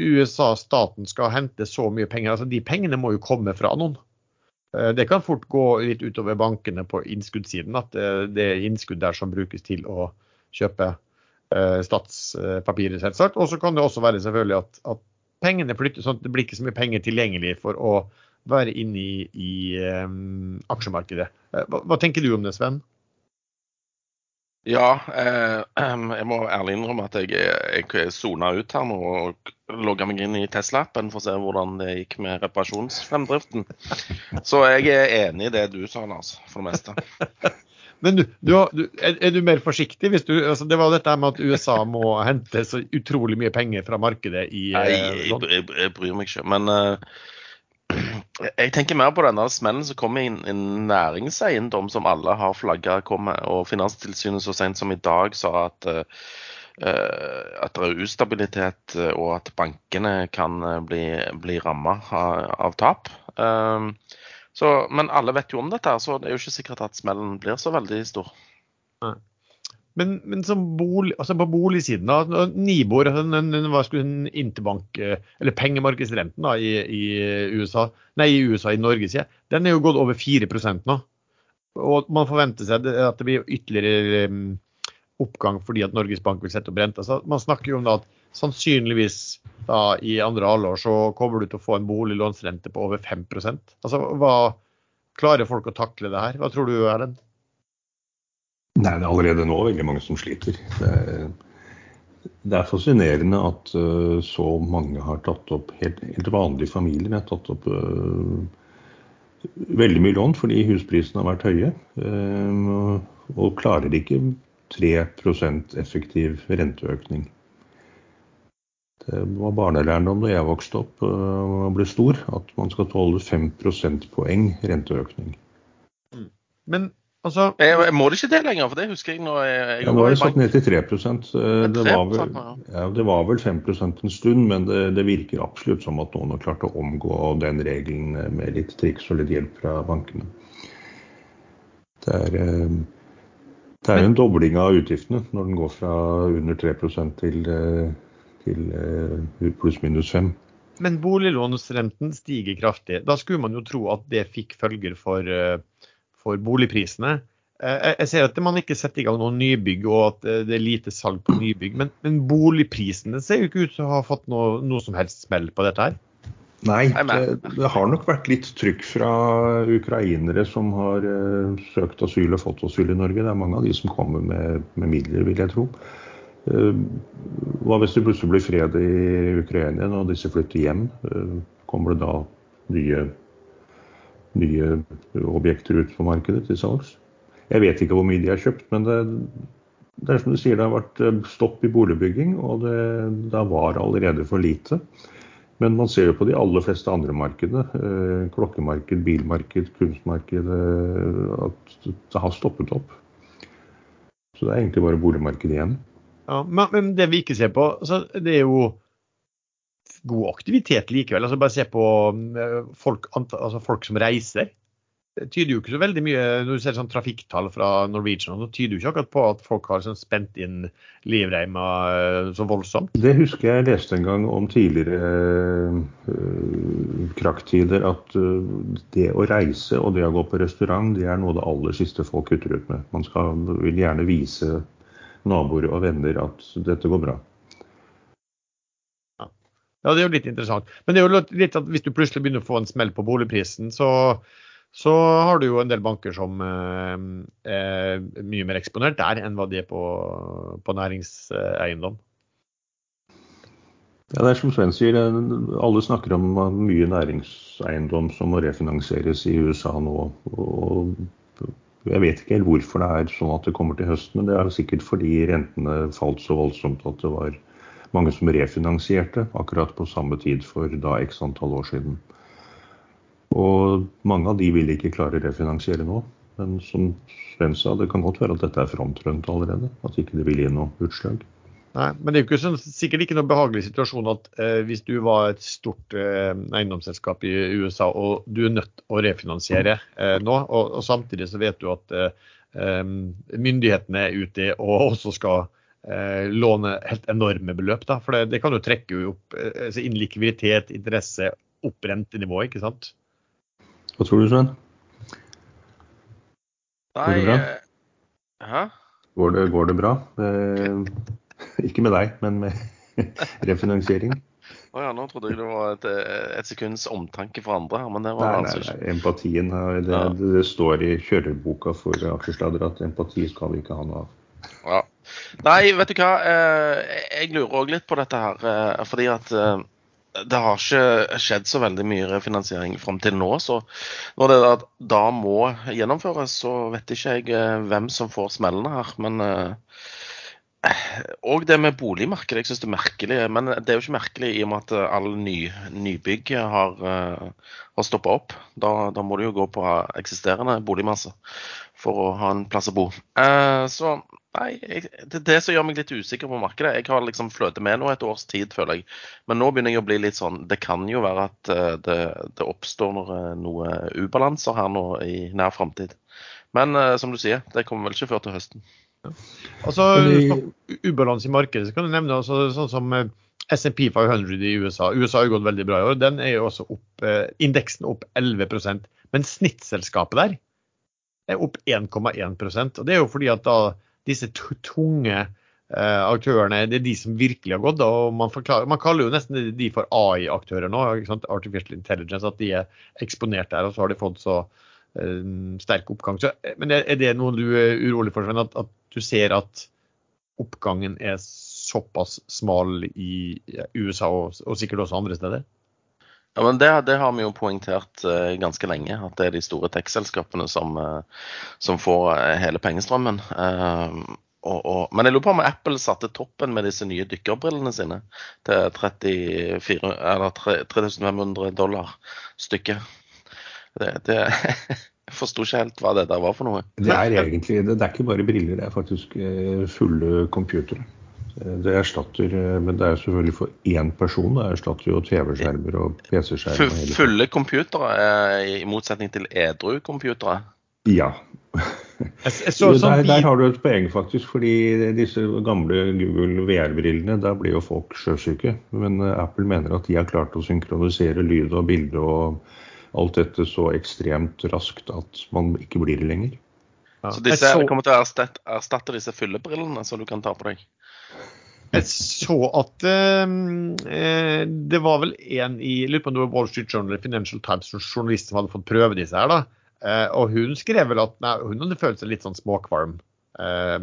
USA, staten, skal hente så mye penger, altså de pengene må jo komme fra noen. Eh, Det kan fort gå litt utover bankene på innskuddssiden, at eh, det er innskudd der som brukes til å kjøpe eh, statspapirer, selvsagt. Og så kan det også være selvfølgelig at, at pengene flyttes, sånn at det blir ikke så mye penger tilgjengelig for å være inne i, i um, aksjemarkedet. Eh, Hva, hva tenker du om det, Sven?
Ja, eh, jeg må ærlig innrømme at jeg, jeg sona ut her nå og logga meg inn i Tesla-appen for å se hvordan det gikk med reparasjonsfremdriften. Så jeg er enig i det du sa, Lars, for det meste.
Men du, du, er, du mer forsiktig? hvis du, altså Det var dette med at USA må hente så utrolig mye penger fra markedet i
Nei,
eh,
jeg,
sånn.
jeg, jeg bryr meg ikke. Men eh, jeg tenker mer på denne smellen som kommer i en, en næringseiendom som alle har flagga kommer. Og Finanstilsynet så sent som i dag sa at, eh, eh, at det er ustabilitet, eh, og at bankene kan bli, bli ramma av, av tap. Så, men alle vet jo om dette, så det er jo ikke sikkert at smellen blir så veldig stor.
Men, men bolig, altså på boligsiden, da, Nibor, altså den, den, hva skulle den interbank, eh, eller pengemarkedsrenten da, i, i USA, nei i USA, i Norge, sier jeg, den er jo gått over 4% nå. Og man forventer seg at det blir ytterligere eh, oppgang fordi at Norges Bank vil sette opp renta. Så man snakker jo om da at sannsynligvis da i andre halvår så kommer du til å få en boliglånsrente på over 5% Altså hva Klarer folk å takle det her? Hva tror du, Erlend?
Nei, det er allerede nå veldig mange som sliter. Det er, det er fascinerende at uh, så mange har tatt opp, helt, helt vanlige familier har tatt opp uh, veldig mye lån fordi husprisene har vært høye. Uh, og, klarer ikke 3% effektiv renteøkning. Det var barnelærdom da jeg vokste opp og ble stor, at man skal tåle 5 prosentpoeng renteøkning.
Men altså
Jeg, jeg må det ikke det lenger, for det husker jeg når jeg, jeg
Ja, nå er det satt ned til 3 Eh, det var, vel, ja, det var vel 5% en stund, men det, det virker absolutt som at noen har klart å omgå den regelen eh, med litt triks og litt hjelp fra bankene. Det er, eh, det er en dobling av utgiftene når den går fra under 3 til, til pluss-minus 5.
men boliglånsrenten stiger kraftig. Da skulle man jo tro at det fikk følger for, for boligprisene. Eh, jeg ser at man ikke setter i gang noen nybygg og at eh, det er lite salg på nybygg. Men, men boligprisene ser jo ikke ut til å ha fått noe, noe som helst smell på dette her.
Nei, det, det, har nok vært litt trykk fra ukrainere som har uh, søkt asyl og fått asyl i Norge. Det er mange av de som kommer med, med midler, vil jeg tro. Uh, hva hvis det plutselig blir fred i Ukraina og disse flytter hjem? Uh, kommer det da nye, nye objekter ut på markedet til salgs? Jeg vet ikke hvor mye de har kjøpt, men det, det er som du sier, det har vært eh, stopp i boligbygging, og det, det var allerede for lite. Men man ser jo på de aller fleste andre markedene, eh, klokkemarked, bilmarked, kunstmarked, eh, at det har stoppet opp. Så det er egentlig bare boligmarkedet igjen.
Ja, men, det vi ikke ser på, det er jo god aktivitet likevel. Altså Bare se på folk, altså folk som reiser det tyder jo ikke så veldig mye Når du ser sånn trafikktall fra Norwegian, så tyder jo ikke akkurat på at folk har sånn spent inn livreima eh, så voldsomt.
Det husker jeg leste en gang om tidligere øh, krakktider, at det å reise og det å gå på restaurant, det er noe av det aller siste folk kutter ut med. Man skal, vil gjerne vise naboer og venner at dette går bra.
Ja, det er jo litt interessant. Men det er jo litt at hvis du plutselig begynner å få en smell på boligprisen, så så har du jo en del banker som eh, er mye mer eksponert der enn hva de er på, på næringseiendom.
Ja, det er som Sven sier, alle snakker om mye næringseiendom som må refinansieres i USA nå. og Jeg vet ikke helt hvorfor det er sånn at det kommer til høsten, men det er sikkert fordi rentene falt så voldsomt at det var mange som refinansierte akkurat på samme tid for da x antall år siden. Og mange av de vil ikke klare å refinansiere nå. Men som Sven sa, det kan godt være at dette er frontrønt allerede. At ikke det vil gi noe utslag.
Nei, men det er jo ikke sånn, sikkert ikke noe behagelig situasjon at eh, hvis du var et stort eh, eiendomsselskap i USA og du er nødt å refinansiere eh, nå, og, og, samtidig så vet du at eh, eh, myndighetene er ute og også skal eh, låne helt enorme beløp. Da, for det, det kan jo trekke opp altså inn likviditet, interesse, opp rentenivået, ikke sant.
Hva tror du, Sven?
Nei, går det bra? Eh, hæ?
Går det, går det bra? Eh, ikke med deg, men med refinansiering.
Å oh ja, nå trodde jeg det var et, et, sekunds omtanke for andre men det var nei, nei.
Nei, empatien det, ja. det, det, står i kjøreboka for Akerstadder at empati skal vi ikke ha noe av.
Nei, vet du hva. Eh, jeg lurer òg litt på dette her, fordi at det har ikke skjedd så veldig mye refinansiering fram til nå. Så når det da må gjennomføres, så vet ikke jeg eh, hvem som får smellene her. Men eh, det med boligmarkedet, jeg syns det er merkelig. Men det er jo ikke merkelig i og med at alle ny, nybygg har, har stoppa opp. Da, da, må du jo gå på eksisterende boligmasse for å ha en plass å bo. Så Nei, jeg, det er det som gjør meg litt usikker på markedet. Jeg har liksom fløtet med nå et års tid, føler jeg. Men nå begynner jeg å bli litt sånn Det kan jo være at uh, det, det, oppstår noe, noe, ubalanser her nå i nær framtid. Men uh, som du sier, det kommer vel ikke før til høsten. Ja.
Altså, Ubalanse i markedet, så kan du nevne altså, sånn som SMP 500 i USA. USA har gått veldig bra i år. Den er jo også opp, indeksen opp 11% Men snittselskapet der er opp 1,1% og Det er jo fordi at da disse tunge eh, aktørene, det er de som virkelig har gått. og Man, man kaller jo nesten de for AI-aktører nå, Artificial Intelligence, at de er eksponert der. Og så har de fått så eh, sterk oppgang. Så, eh, men er det noe du er urolig for, Sven? At, at, du ser at oppgangen er såpass smal i USA og, og sikkert også andre steder?
Ja, men det, det, har vi jo poengtert uh, ganske lenge, at det er de store tech-selskapene som, uh, som, får uh, hele pengestrømmen. Og, og, men jeg lurer på om Apple satte toppen med disse nye dykkerbrillene sine til 34, eller 3500 dollar stykket. Det, det Jeg forsto ikke helt hva det der var for noe.
Det er egentlig, det, det er ikke bare briller, det er faktisk fulle computere. Det erstatter, men det er selvfølgelig for én person. Det erstatter jo TV-skjermer og PC-skjermer.
Fulle computere, i motsetning til edru computere?
Ja. så, der, der, har du et poeng, faktisk. fordi disse gamle Google VR-brillene, der blir jo folk sjøsyke. Men eh, Apple mener at de har klart å synkronisere lyd og bilde og alt dette så ekstremt raskt at man ikke blir det lenger.
Ja. Så disse kommer til å erstatte, erstatte disse fyllebrillene som du kan ta på deg?
Jeg så at eh, det var vel en i lurer på om det var Wall Street Journal Financial Times journalist som hadde fått prøve disse her. da. eh, og hun skrev vel at nei, hun hadde følt seg litt sånn småkvalm eh,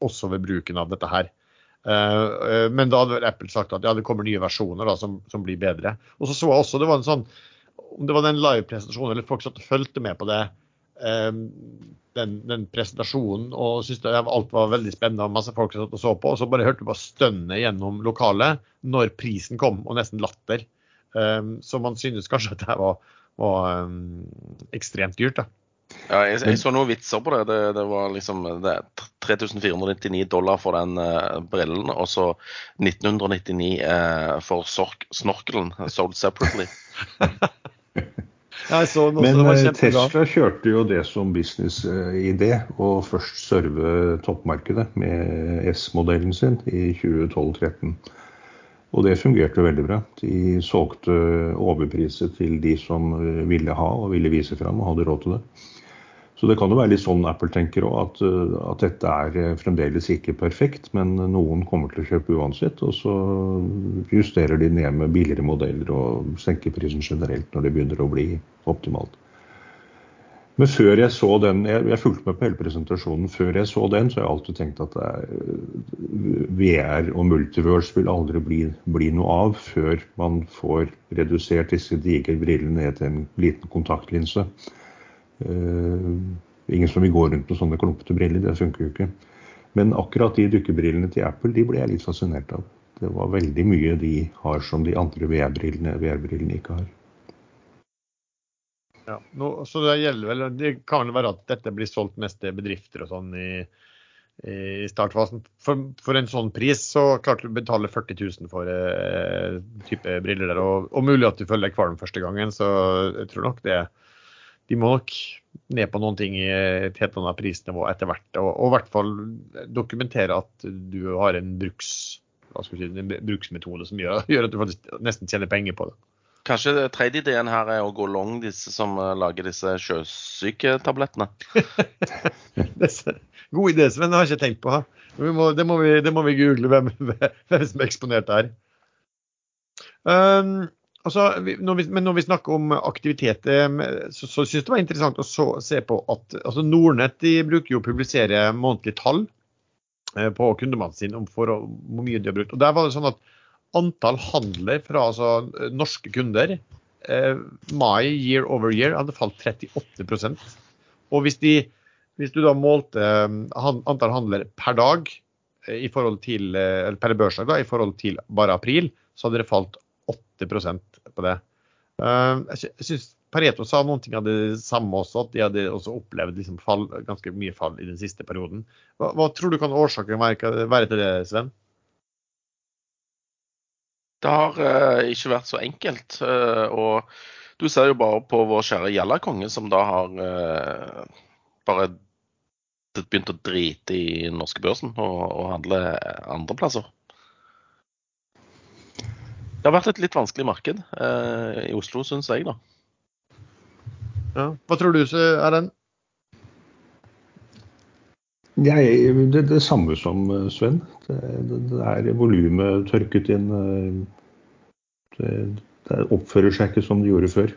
også ved bruken av dette her. men da hadde Apple sagt at ja, det kommer nye versjoner da, som, som, blir bedre. Og så så jeg også det var en sånn om det var den live-presentasjonen eller folk satt og fulgte med på det, den, den, presentasjonen og syntes alt var veldig spennende og masse folk satt og så på. Og så bare hørte du bare stønnet gjennom lokalet når prisen kom, og nesten latter. Um, så man synes kanskje at det var, var um, ekstremt dyrt. da.
Ja, jeg, jeg, så noen vitser på det. Det, det var liksom det, 3499 dollar for den uh, brillen, og så 1999 uh, for snorkelen, sold separately.
Men eh, Tesla kjørte jo det som businessidé, å først serve toppmarkedet med S-modellen sin i 2012-2013. Og det fungerte veldig bra. De solgte overpriset til de som eh, ville ha og ville vise fram og hadde råd til det. Så det kan jo være litt sånn Apple tenker òg, at, eh, at, dette er fremdeles ikke perfekt, men noen kommer til å kjøpe uansett. Og så justerer de ned med billigere modeller og senker prisen generelt når det begynner å bli optimalt. Men før jeg så den, jeg, jeg fulgte med på hele presentasjonen, før jeg så den, så har jeg alltid tenkt at VR og multiverse vil aldri bli, bli, noe av før man får redusert disse digre brillene ned til en liten kontaktlinse. Uh, ingen som vil gå rundt med sånne klumpete briller, det funker jo ikke. Men akkurat de dukkebrillene til Apple de ble jeg litt fascinert av. Det var veldig mye de har som de andre VR-brillene VR ikke har.
Ja, nå, så Det gjelder vel, det kan vel være at dette blir solgt til bedrifter og sånn i, i startfasen. For, for, en sånn pris så klart du betaler 40 000 for eh, type briller der, og, og, mulig at du følger deg kvalm første gangen. Så jeg tror nok det de må nok ned på noen ting i et helt annet prisnivå etter hvert. Og, og, i hvert fall dokumentere at du har en, bruks, si, en bruksmetode som gjør, gjør, at du faktisk nesten tjener penger på det.
Kanskje det tredje ideen her er å gå long disse som eh, lager disse sjøsyketablettene?
God idé, Sven. Det har jeg ikke tenkt på. Må, det, må vi, det, må vi, google hvem, hvem som er eksponert der. Um, Altså, når vi, men når vi snakker om aktivitet, så, så synes jeg det var interessant å så, se på at altså Nordnett de bruker jo å publisere månedlige tall eh, på kundemannen sin om hvor mye de har brukt. Og Der var det sånn at antall handler fra altså, norske kunder eh, mai year over year hadde falt 38% Og hvis, de, hvis du da målte eh, antall handler per dag eh, i forhold til, eh, eller per børsdag da, i forhold til bare april, så hadde det falt 8% på det. Jeg synes Pareto sa noen ting av det samme også, at de hadde også opplevd liksom fall, ganske mye fall i den siste perioden. Hva, hva tror du kan årsaken være til det, Sven?
Det har uh, ikke vært så enkelt. Uh, og du ser jo bare på vår kjære Gjalla-konge, som da har uh, bare begynt å drite i den norske børsen og, og handle andre plasser. Det har vært et litt vanskelig marked eh, i Oslo, syns jeg, da.
Ja. Hva tror du, Erlend?
Jeg, det, det samme som eh, Sven. Det, det, det er volumet tørket inn. Eh, det, det, oppfører seg ikke som det gjorde før.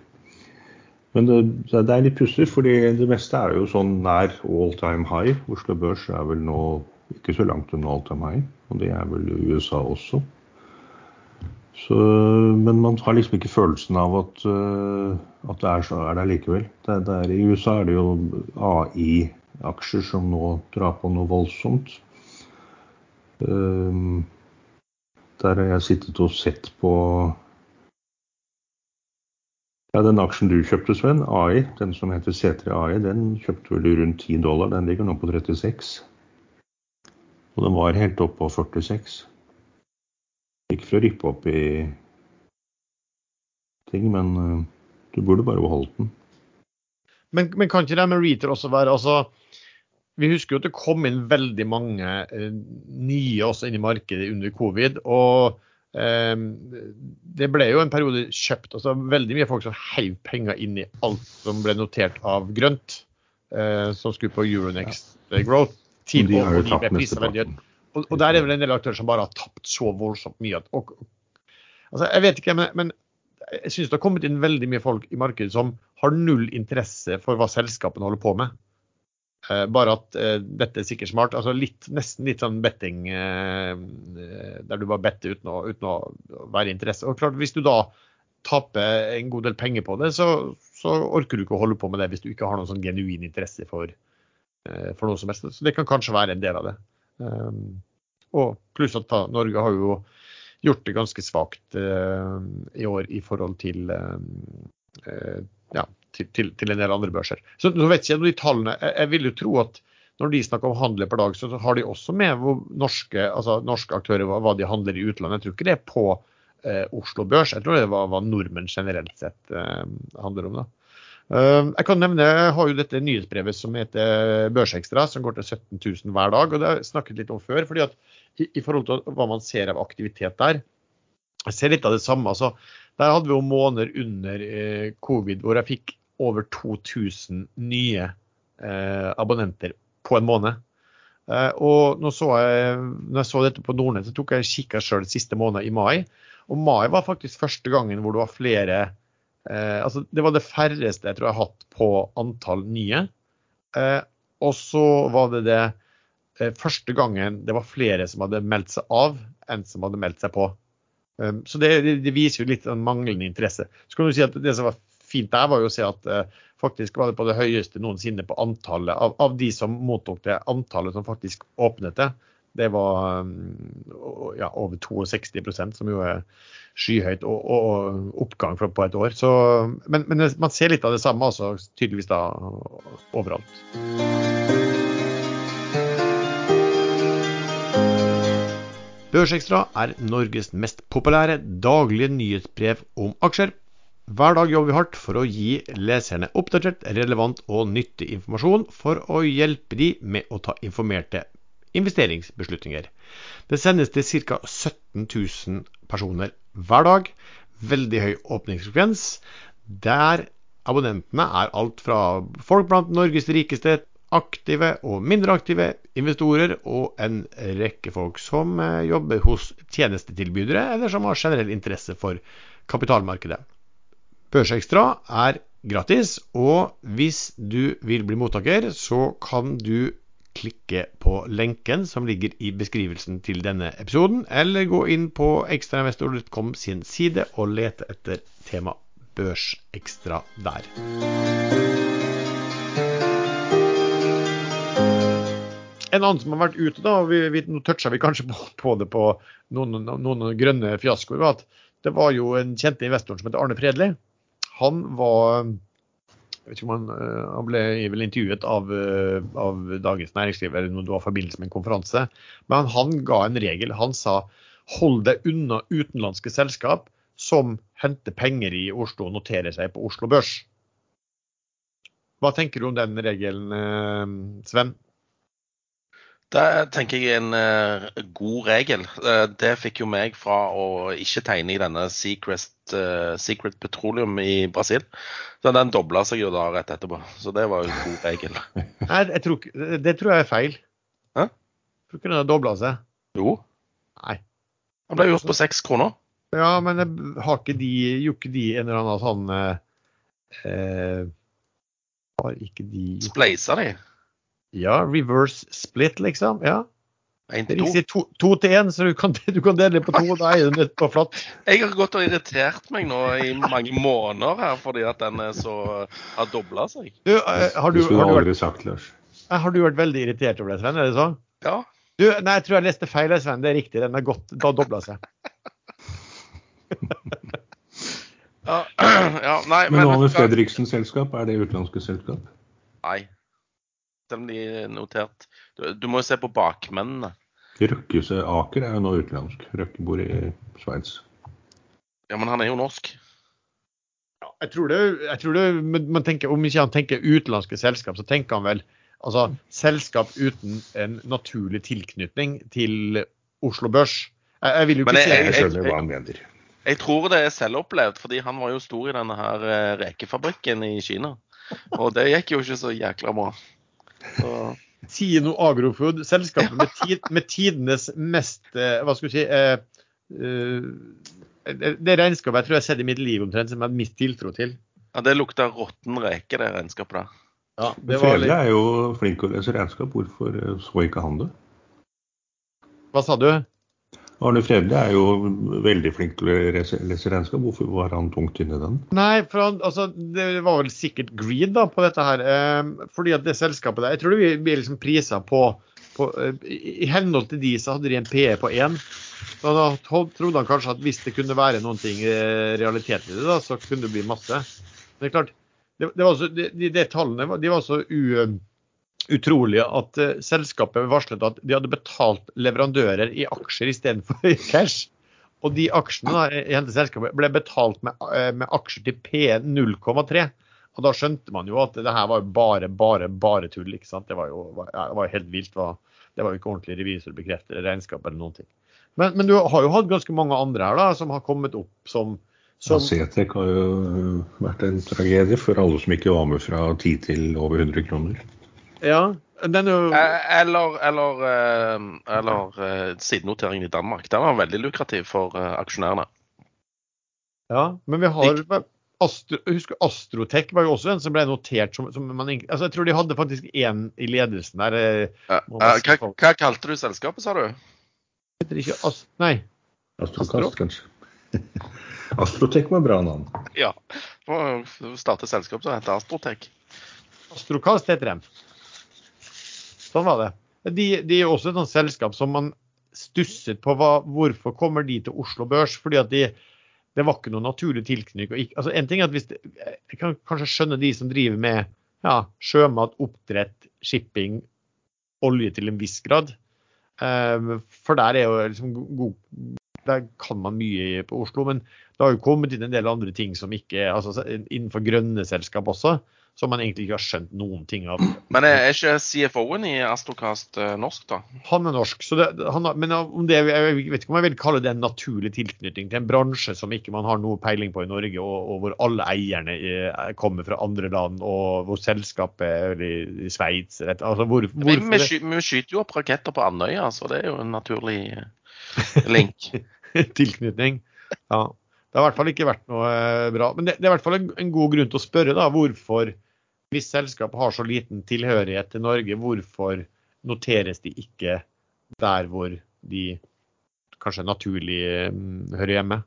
Men det, det er litt pussig, fordi det meste er jo sånn nær all time high. Oslo Børs er vel nå ikke så langt unna all time high, og det er vel USA også. Så, men man har liksom ikke følelsen av at, uh, at det er så er det likevel. Det, det er, I USA er det jo AI-aksjer som nå drar på noe voldsomt. Uh, der har jeg sittet og sett på ja, Den aksjen du kjøpte, Sven, AI, den som heter C3 AI, den kjøpte vel rundt 10 dollar. Den ligger nå på 36. Og den var helt oppe på 46. Ikke for å rippe opp i ting, men uh, du burde bare beholdt den.
Men, men kan ikke det med Reater også være altså, Vi husker jo at det kom inn veldig mange eh, nye også inn i markedet under covid. og eh, det ble jo en periode kjøpt altså Veldig mye folk som heiv penger inn i alt som ble notert av grønt, eh, som skulle på Euronext. Growth.
og, de ble tapt.
Og, og, der er vel en del aktører som bare har tapt så voldsomt mye. At, og, altså, jeg vet ikke, men, men jeg syns det har kommet inn veldig mye folk i markedet som har null interesse for hva selskapene holder på med. Uh, bare at dette er sikkert smart. altså litt, Nesten litt sånn betting uh, der du bare better uten å, uten å være interesse. Og klart, Hvis du da taper en god del penger på det, så, så, orker du ikke å holde på med det hvis du ikke har noen sånn genuin interesse for, for noe som helst. Så det kan kanskje være en del av det. Um, og pluss at da, Norge har jo gjort det ganske svakt i år i forhold til, ja, til, til, en del andre børser. Så nå vet jeg de tallene, jeg, jeg, vil jo tro at når de snakker om handel per dag, så har de også med norske, altså norske aktører hva, hva de handler i utlandet. Jeg tror ikke det er på eh, Oslo Børs, jeg tror det er hva, nordmenn generelt sett handler om. da. Jeg kan nevne, jeg har jo dette nyhetsbrevet som heter Børsekstra, som går til 17 000 hver dag. og Det har jeg snakket litt om før. fordi at i, i, forhold til hva man ser av aktivitet der. Jeg ser litt av det samme. altså Der hadde vi jo måneder under eh, covid hvor jeg fikk over 2000 nye eh, abonnenter på en måned. Eh, og nå så jeg, når jeg så dette på Nordnett, så tok jeg kikka sjøl siste måned i mai. Og mai var faktisk første gangen hvor det var flere eh, altså Det var det færreste jeg tror jeg har hatt på antall nye. Eh, og så var det det Eh, første gangen det var flere som hadde meldt seg av, enn som hadde meldt seg på. Um, så det, det viser jo litt manglende interesse. Så kan du si at Det som var fint der, var jo å se at eh, faktisk var det på det høyeste noensinne på antallet av, av de som mottok det, antallet som faktisk åpnet det. Det var um, ja, over 62 som jo er skyhøyt, og, og oppgang på et år. Så, men, men, man ser litt av det samme altså, tydeligvis da overalt. Børsekstra er Norges mest populære daglige nyhetsbrev om aksjer. Hver dag jobber vi hardt for å gi leserne oppdatert, relevant og nyttig informasjon for å hjelpe de med å ta informerte investeringsbeslutninger. Det sendes til ca. 17 000 personer hver dag. Veldig høy åpningsfrekvens. Der abonnentene er alt fra folk blant Norges rikeste aktive og mindre aktive investorer og en rekke folk som eh, jobber hos tjenestetilbydere, eller som har generell interesse for kapitalmarkedet. Børsekstra er gratis, og hvis du vil bli mottaker, så kan du klikke på lenken som ligger i beskrivelsen til denne episoden, eller gå inn på ekstrainvestor.com sin side og lete etter tema Børsekstra der. En annen som har vært ute, da, og vi, vi, nå toucha vi kanskje på, på det på noen, noen, grønne fiaskoer, var at det var jo en kjente investoren som heter Arne Fredli. Han var jeg vet ikke han, eh, han ble vel intervjuet av, eh, av Dagens Næringsliv eller noe var i forbindelse med en konferanse. Men han ga en regel. Han sa hold deg unna utenlandske selskap som henter penger i Oslo og noterer seg på Oslo Børs. Hva tenker du om den regelen, eh, Sven?
Det tenker jeg er en uh, god regel. Uh, det fikk jo meg fra å ikke tegne i denne Secret, uh, Secret Petroleum i Brasil. Så den dobla seg jo da rett etterpå. Så det var jo en god regel.
Nei, jeg tror, det tror jeg er feil.
Hæ?
Tror ikke den har dobla seg.
Jo.
Nei.
Den ble gjort på seks kroner.
Ja, men har ikke de, gjorde ikke de en eller annen sånn Har ikke de
Spleisa de?
Ja, reverse split, liksom. Ja.
En to.
to, to til én, så du kan, du kan, dele på to. Da er det på flatt.
Jeg har gått og irritert meg nå i mange måneder her fordi at den så har dobla seg.
Du, uh, har, du,
har, du vært, sagt,
uh, har du vært veldig irritert over det, Sven? Er det sånn?
Ja.
Du, nei, jeg tror jeg leste feil, Sven. Det er riktig. Den har gått, da dobla seg.
ja, ja, nei,
men, men Anders Fredriksens selskap, er det utenlandske selskap?
Nei selv om de er notert. Du, du må jo se på bakmennene.
Røkkese Aker er jo nå utenlandsk. Røkke bor i Sveits.
Ja, men han er jo norsk.
Jeg tror det, jeg tror det man tenker, Om ikke han tenker utenlandske selskap, så tenker han vel altså, selskap uten en naturlig tilknytning til Oslo Børs. Jeg, jeg vil jo ikke
Men jeg-
si
Jeg
jeg-
skjønner hva han mener.
Jeg tror det er selvopplevd, fordi han var jo stor i denne her eh, rekefabrikken i Kina. Og det gikk jo ikke så jækla bra. Så,
Tino Agrofood, selskapet med, tid, med tidenes mest eh, Hva skal vi si eh, eh, Det regnskapet jeg tror jeg har sett i mitt liv omtrent som jeg har mist tiltro til.
ja, det lukter råtten reke, det regnskapet der.
Ja, det var litt,
er jo flink til å lese regnskap. Hvorfor eh, så ikke han det?
hva sa du?
Arne Fredli er jo veldig flink til å lese, regnskap. Hvorfor var han tungt inne i den?
Nei, for han, altså, det var vel sikkert greed da på dette her. Eh, fordi at det selskapet der Jeg tror det blir liksom priser på, på eh, I henhold til de så hadde de en PE på én. Så da trodde han kanskje at hvis det kunne være noen ting eh, realitet i det, da, så kunne det bli masse. Men det er klart, det, det så, de, de, de tallene de var så u, utrolige at uh, selskapet varslet at de hadde betalt leverandører i aksjer istedenfor i cash. Og de aksjene da, i hentet selskapet ble betalt med, uh, med aksjer til P 0,3. Og da skjønte man jo at det her var jo bare, bare, bare tull. ikke sant? Det var jo det var helt vilt. Var, Det var jo ikke ordentlig revisor bekreftet regnskap eller noen ting. Men, men du har jo hatt ganske mange andre her da, som har kommet opp som, som
har jo vært en tragedie for alle som ikke var med fra 10 til over 100 kroner.
Ja, den er jo
Eh, Eller, eller, eh, eller eh, sidenoteringen i Danmark. Den var veldig lukrativ for aksjonærene.
Ja, men vi har Astro, husker Astrotech var jo også en som ble notert som, som man, altså Jeg tror de hadde faktisk én i ledelsen der. Ja,
hva, hva kalte du selskapet, sa du?
Heter ikke Ast... Nei.
Astrokast, kanskje. Astrotech var bra navn.
Ja. Må starte et selskap som heter Astrotech.
Astrokast heter de. Sånn var det. De, de er også et sånt selskap som man stusset på hva, hvorfor kommer de til Oslo Børs. Fordi at de, det var ikke noen naturlig tilknytning. Altså, en ting er at hvis Jeg kan kanskje skjønne de som driver med ja, sjømat, oppdrett, shipping, olje til en viss grad. Eh, for der er jo liksom god Der kan man mye på Oslo. Men det har jo kommet inn en del andre ting som ikke altså Innenfor grønne selskap også, som man egentlig ikke har skjønt noen ting av.
Men er ikke CFO-en i Astrocast eh, norsk, da?
Han er norsk, så det, han, men om det, jeg vet ikke om jeg vil kalle det en naturlig tilknytning til en bransje som ikke man har noe peiling på i Norge, og, og hvor alle eierne er, kommer fra andre land, og hvor selskapet er i, i Sveits altså hvor,
Vi, vi, vi skyter jo opp raketter på Andøya, så det er jo en naturlig eh, link.
tilknytning. Ja. Det har i hvert fall ikke vært noe eh, bra. Men det, det er i hvert fall en, en god grunn til å spørre da, hvorfor, hvis selskapet har så liten tilhørighet til Norge, hvorfor noteres de ikke der hvor de kanskje naturlig eh, hører hjemme?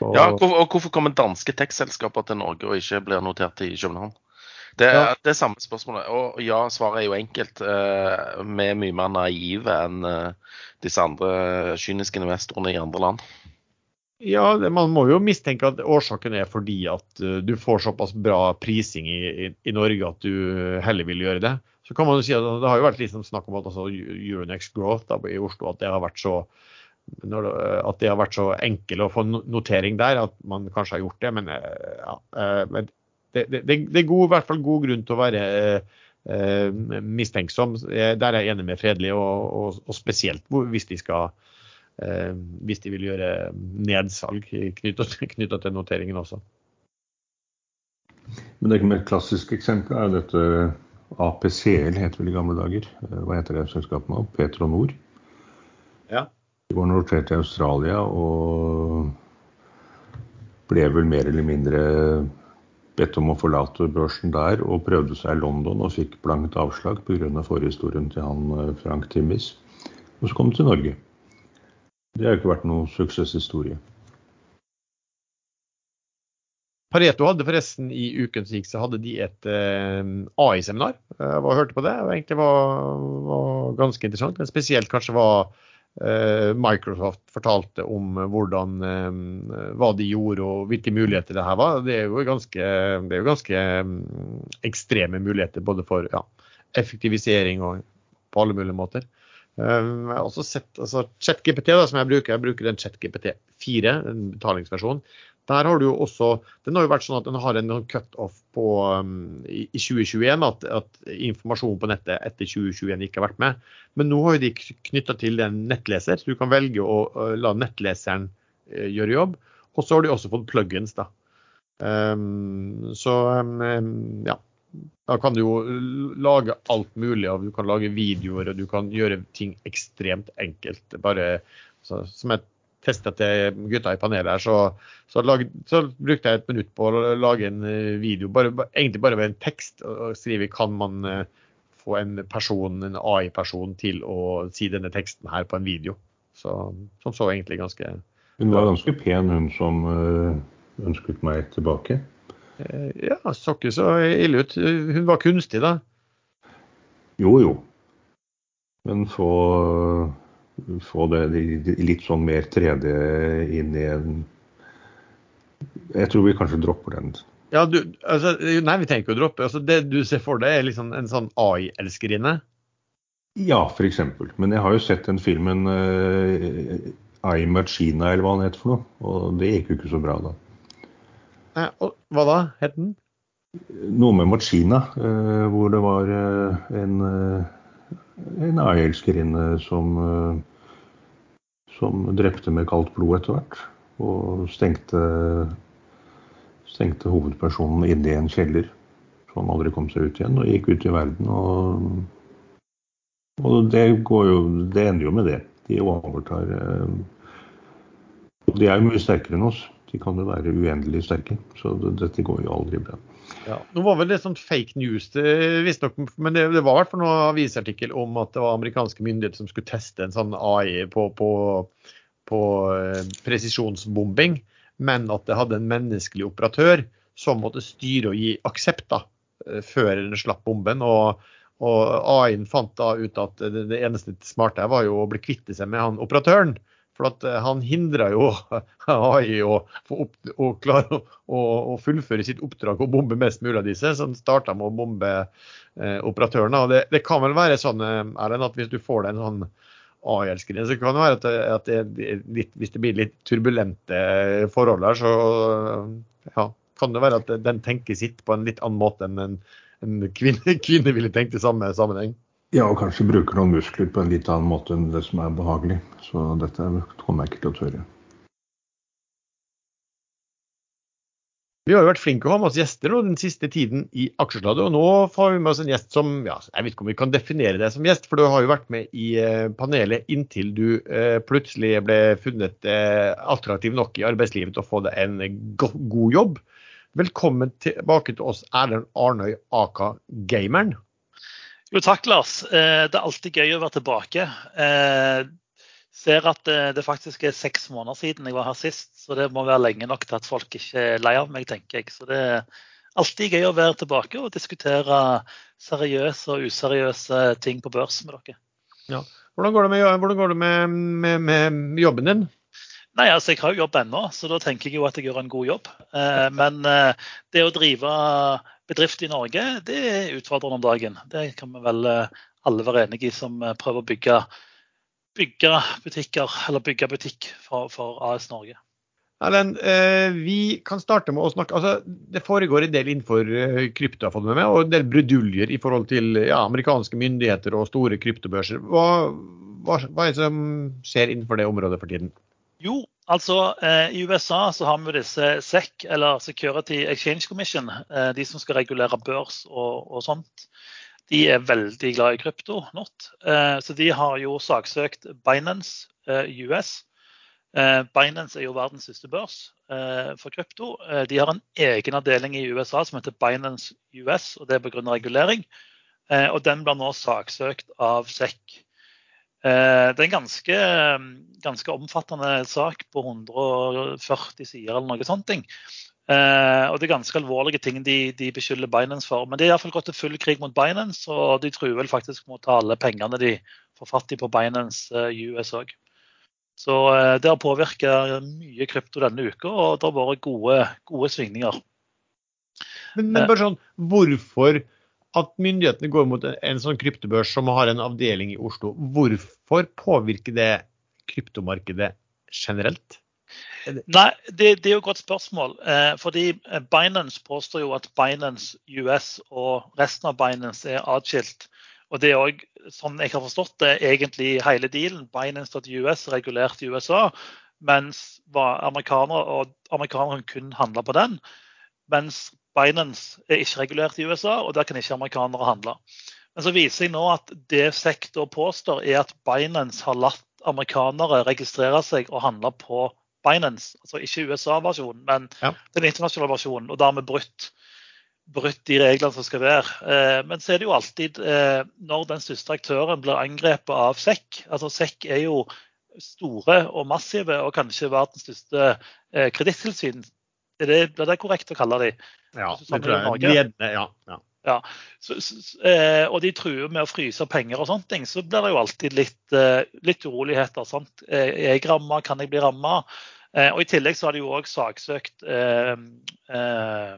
Og,
Ja, og hvorfor kommer danske tech-selskaper til Norge og ikke blir notert i København? Det er
Ja.
det er samme spørsmålet. Og ja, svaret er jo enkelt. eh, Vi er mye mer naive enn eh, disse andre kyniske investorene i andre land.
Ja, man må jo mistenke at årsaken er fordi at uh, du får såpass bra prising i, i, i Norge at du heller vil gjøre det. Så kan man jo si at Det har jo vært sånn snakk om at altså, Euronex Growth da, i Oslo at det har vært så når at det har vært så enkel å få notering der at man kanskje har gjort det. Men, uh, ja, uh, men det, det, det er god, i hvert fall god grunn til å være uh, mistenksom. Eh, Der er jeg enig med Fredelig, og, og, og spesielt hvis de skal eh, hvis de vil gjøre nedsalg knytta til noteringen også.
Men det mer klassiske eksempelet er dette APCL, heter vel i gamle dager. Eh, Hva heter det selskapet nå? Petronor.
Ja.
De var notert i Australia og ble vel mer eller mindre bedt om å forlate børsen der, og prøvde seg i London og fikk blankt avslag pga. forhistorien til han eh, Frank Timmis. Og så kom de til Norge. Det har jo ikke vært noen suksesshistorie.
Pareto hadde forresten i uken som gikk, så hadde de et eh, AI-seminar. Jeg var, hørte på det, og egentlig var, var ganske interessant. Men spesielt kanskje hva eh, Microsoft fortalte om hvordan eh, hva de gjorde og hvilke muligheter det her var. Det er jo ganske, er jo ganske mm, ekstreme muligheter både for ja, effektivisering og på alle mulige måter. Um, jeg har også sett altså ChatGPT, da, som jeg bruker, jeg bruker en ChatGPT 4, en betalingsversjon. Der har du jo også, Den har jo vært sånn at den har en cutoff på um, i 2021, at, at informasjon på nettet etter 2021 ikke har vært med. Men nå har jo de knytta til en nettleser, så du kan velge å, uh, la nettleseren uh, gjøre jobb. Og så har de også fått plugins, da. Um, så um, ja. Da kan du jo lage alt mulig. av, Du kan lage videoer og du kan gjøre ting ekstremt enkelt. Bare så, som jeg testa til gutta i panelet her, så, så, lag, så, brukte jeg et minutt på å lage en eh, video, bare, egentlig bare ved en tekst. og skrive kan man eh, få en person, en AI-person til å si denne teksten her på en video. Så, som så egentlig ganske
Hun var ganske pen, hun som eh, ønsket meg tilbake?
Ja, så ikke så ille ut. Hun var kunstig, da.
Jo, jo. Men få få det litt sånn mer 3D inn i en Jeg tror vi kanskje dropper den.
Ja, du, altså, nei, vi tenker å droppe. Altså, det du ser for deg, er liksom en sånn AI-elskerinne?
Ja, f.eks. Men jeg har jo sett den filmen uh, I Machina, eller hva den heter for noe. Og det gikk jo ikke så bra da.
Eh, og, hva da? Het den?
Noe med Machina, uh, hvor det var uh, en en AI-elskerinne som som drepte med kaldt blod etter hvert. Og stengte, stengte hovedpersonen inne i en kjeller, så han aldri kom seg ut igjen. Og gikk ut i verden. Og, og det, jo, det, ender jo med det. De overtar. Eh, og de er jo mye sterkere enn oss. De kan jo være uendelig sterke. Så dette går jo aldri bra.
Ja, Nå var vel det sånn fake news, visstnok, men det, det var i hvert fall noen avisartikkel om at det var amerikanske myndigheter som skulle teste en sånn AI på, på, på eh, presisjonsbombing, men at det hadde en menneskelig operatør som måtte styre og gi aksept da, eh, før den slapp bomben. og og AI-en fant da ut at det, eneste smarte var jo å bli kvitte seg med han operatøren. For eh, han hindra jo AI å, opp, å klare å, å, fullføre sitt oppdrag og bombe mest mulig av disse. Så han starta med å bombe eh, operatørene. Og det, det, kan vel være sånn eh, Erlend, at hvis du får deg en sånn AI-elskerinne, så kan det være at, at det, litt, hvis det blir litt turbulente forhold her, så ja, kan det være at den tenker sitt på en litt annen måte enn en, en kvinne, kvinne ville tenkt i samme sammenheng.
Ja, og kanskje bruker noen muskler på en litt annen måte enn det som er behagelig. Så dette kommer jeg ikke til å tørre.
Vi har jo vært flinke å ha med oss gjester nå den siste tiden i Aksjesladet. Og nå får vi med oss en gjest som ja, Jeg vet ikke om vi kan definere deg som gjest, for du har jo vært med i eh, panelet inntil du eh, plutselig ble funnet eh, attraktiv nok i arbeidslivet til å få deg en god jobb. Velkommen tilbake til oss, Erlend Arnøy Aka Gameren.
Jo, takk, Lars. Eh, det er alltid gøy å være tilbake. Jeg eh, ser at det faktisk er seks måneder siden jeg var her sist, så det må være lenge nok til at folk ikke er lei av meg, tenker jeg. Så det er alltid gøy å være tilbake og diskutere seriøse og useriøse ting på børs med dere.
Ja. Hvordan går det med, går det med, med, med jobben din?
Nei, altså Jeg har jo jobb ennå, så da tenker jeg jo at jeg gjør en god jobb. Eh, men det å drive bedrift i Norge, det er utfordrende om dagen. Det kan vi vel eh, alle være enige i som eh, prøver å bygge, bygge butikker, eller bygge butikk for, for AS Norge.
Erlend, eh, vi kan starte med å snakke altså, Det foregår en del innenfor krypto, har fått med meg, og en del bruduljer i forhold til ja, amerikanske myndigheter og store kryptobørser. Hva, hva, hva, er det som skjer innenfor det området for tiden?
Jo, Altså, eh, I USA så har vi disse SEC, eller Security Exchange Commission, eh, de som skal regulere børs og, og, sånt. De er veldig glad i krypto, not. Eh, så de har jo saksøkt Binance eh, US. Eh, Binance er jo verdens største børs eh, for krypto. de har en egen avdeling i USA som heter Binance US, og det er pga. regulering. og den blir nå saksøkt av SEC. Eh, det er en ganske, ganske, omfattende sak på 140 sider eller noe sånt. Eh, og det er ganske alvorlige ting de, de beskylder Binance for. Men de har iallfall gått til full krig mot Binance, og de truer vel faktisk med å ta alle pengene de får fatt i på Binance eh, US òg. Så det har påvirka mye krypto denne uka, og det har vært gode, gode svingninger.
Men, men bare sånn, hvorfor at myndighetene går mot en sånn kryptobørs som har en avdeling i Oslo, hvorfor påvirker det kryptomarkedet generelt?
Nei, det, det, er jo et godt spørsmål. Eh, fordi Binance påstår jo at Binance US og resten av Binance er atskilt. Og det er òg, sånn jeg har forstått det, egentlig hele dealen. Binance.us er regulert i USA, mens amerikanere og amerikanere kun handler på den. Mens Binance er ikke regulert i USA, og der kan ikke amerikanere handle. Men så viser jeg nå at det sektor påstår, er at Binance har latt amerikanere registrere seg og handle på Binance. Altså ikke USA-versjonen, men ja. den internasjonale versjonen. Og dermed brutt, brutt de reglene som skal være. Eh, men så er det jo alltid eh, når den største aktøren blir angrepet av SEC. Altså SEC er jo store og massive og kanskje verdens største eh, kredittilsyn. Blir det korrekt å kalle de?
Ja, det tror jeg. Ja. ja.
Ja, så, så, eh, og de truer med å fryse penger og sånne ting, så blir det jo alltid litt, eh, litt uroligheter. Sant? Eh, er jeg ramma, kan jeg bli ramma? Eh, og I tillegg så har de jo òg saksøkt eh, eh,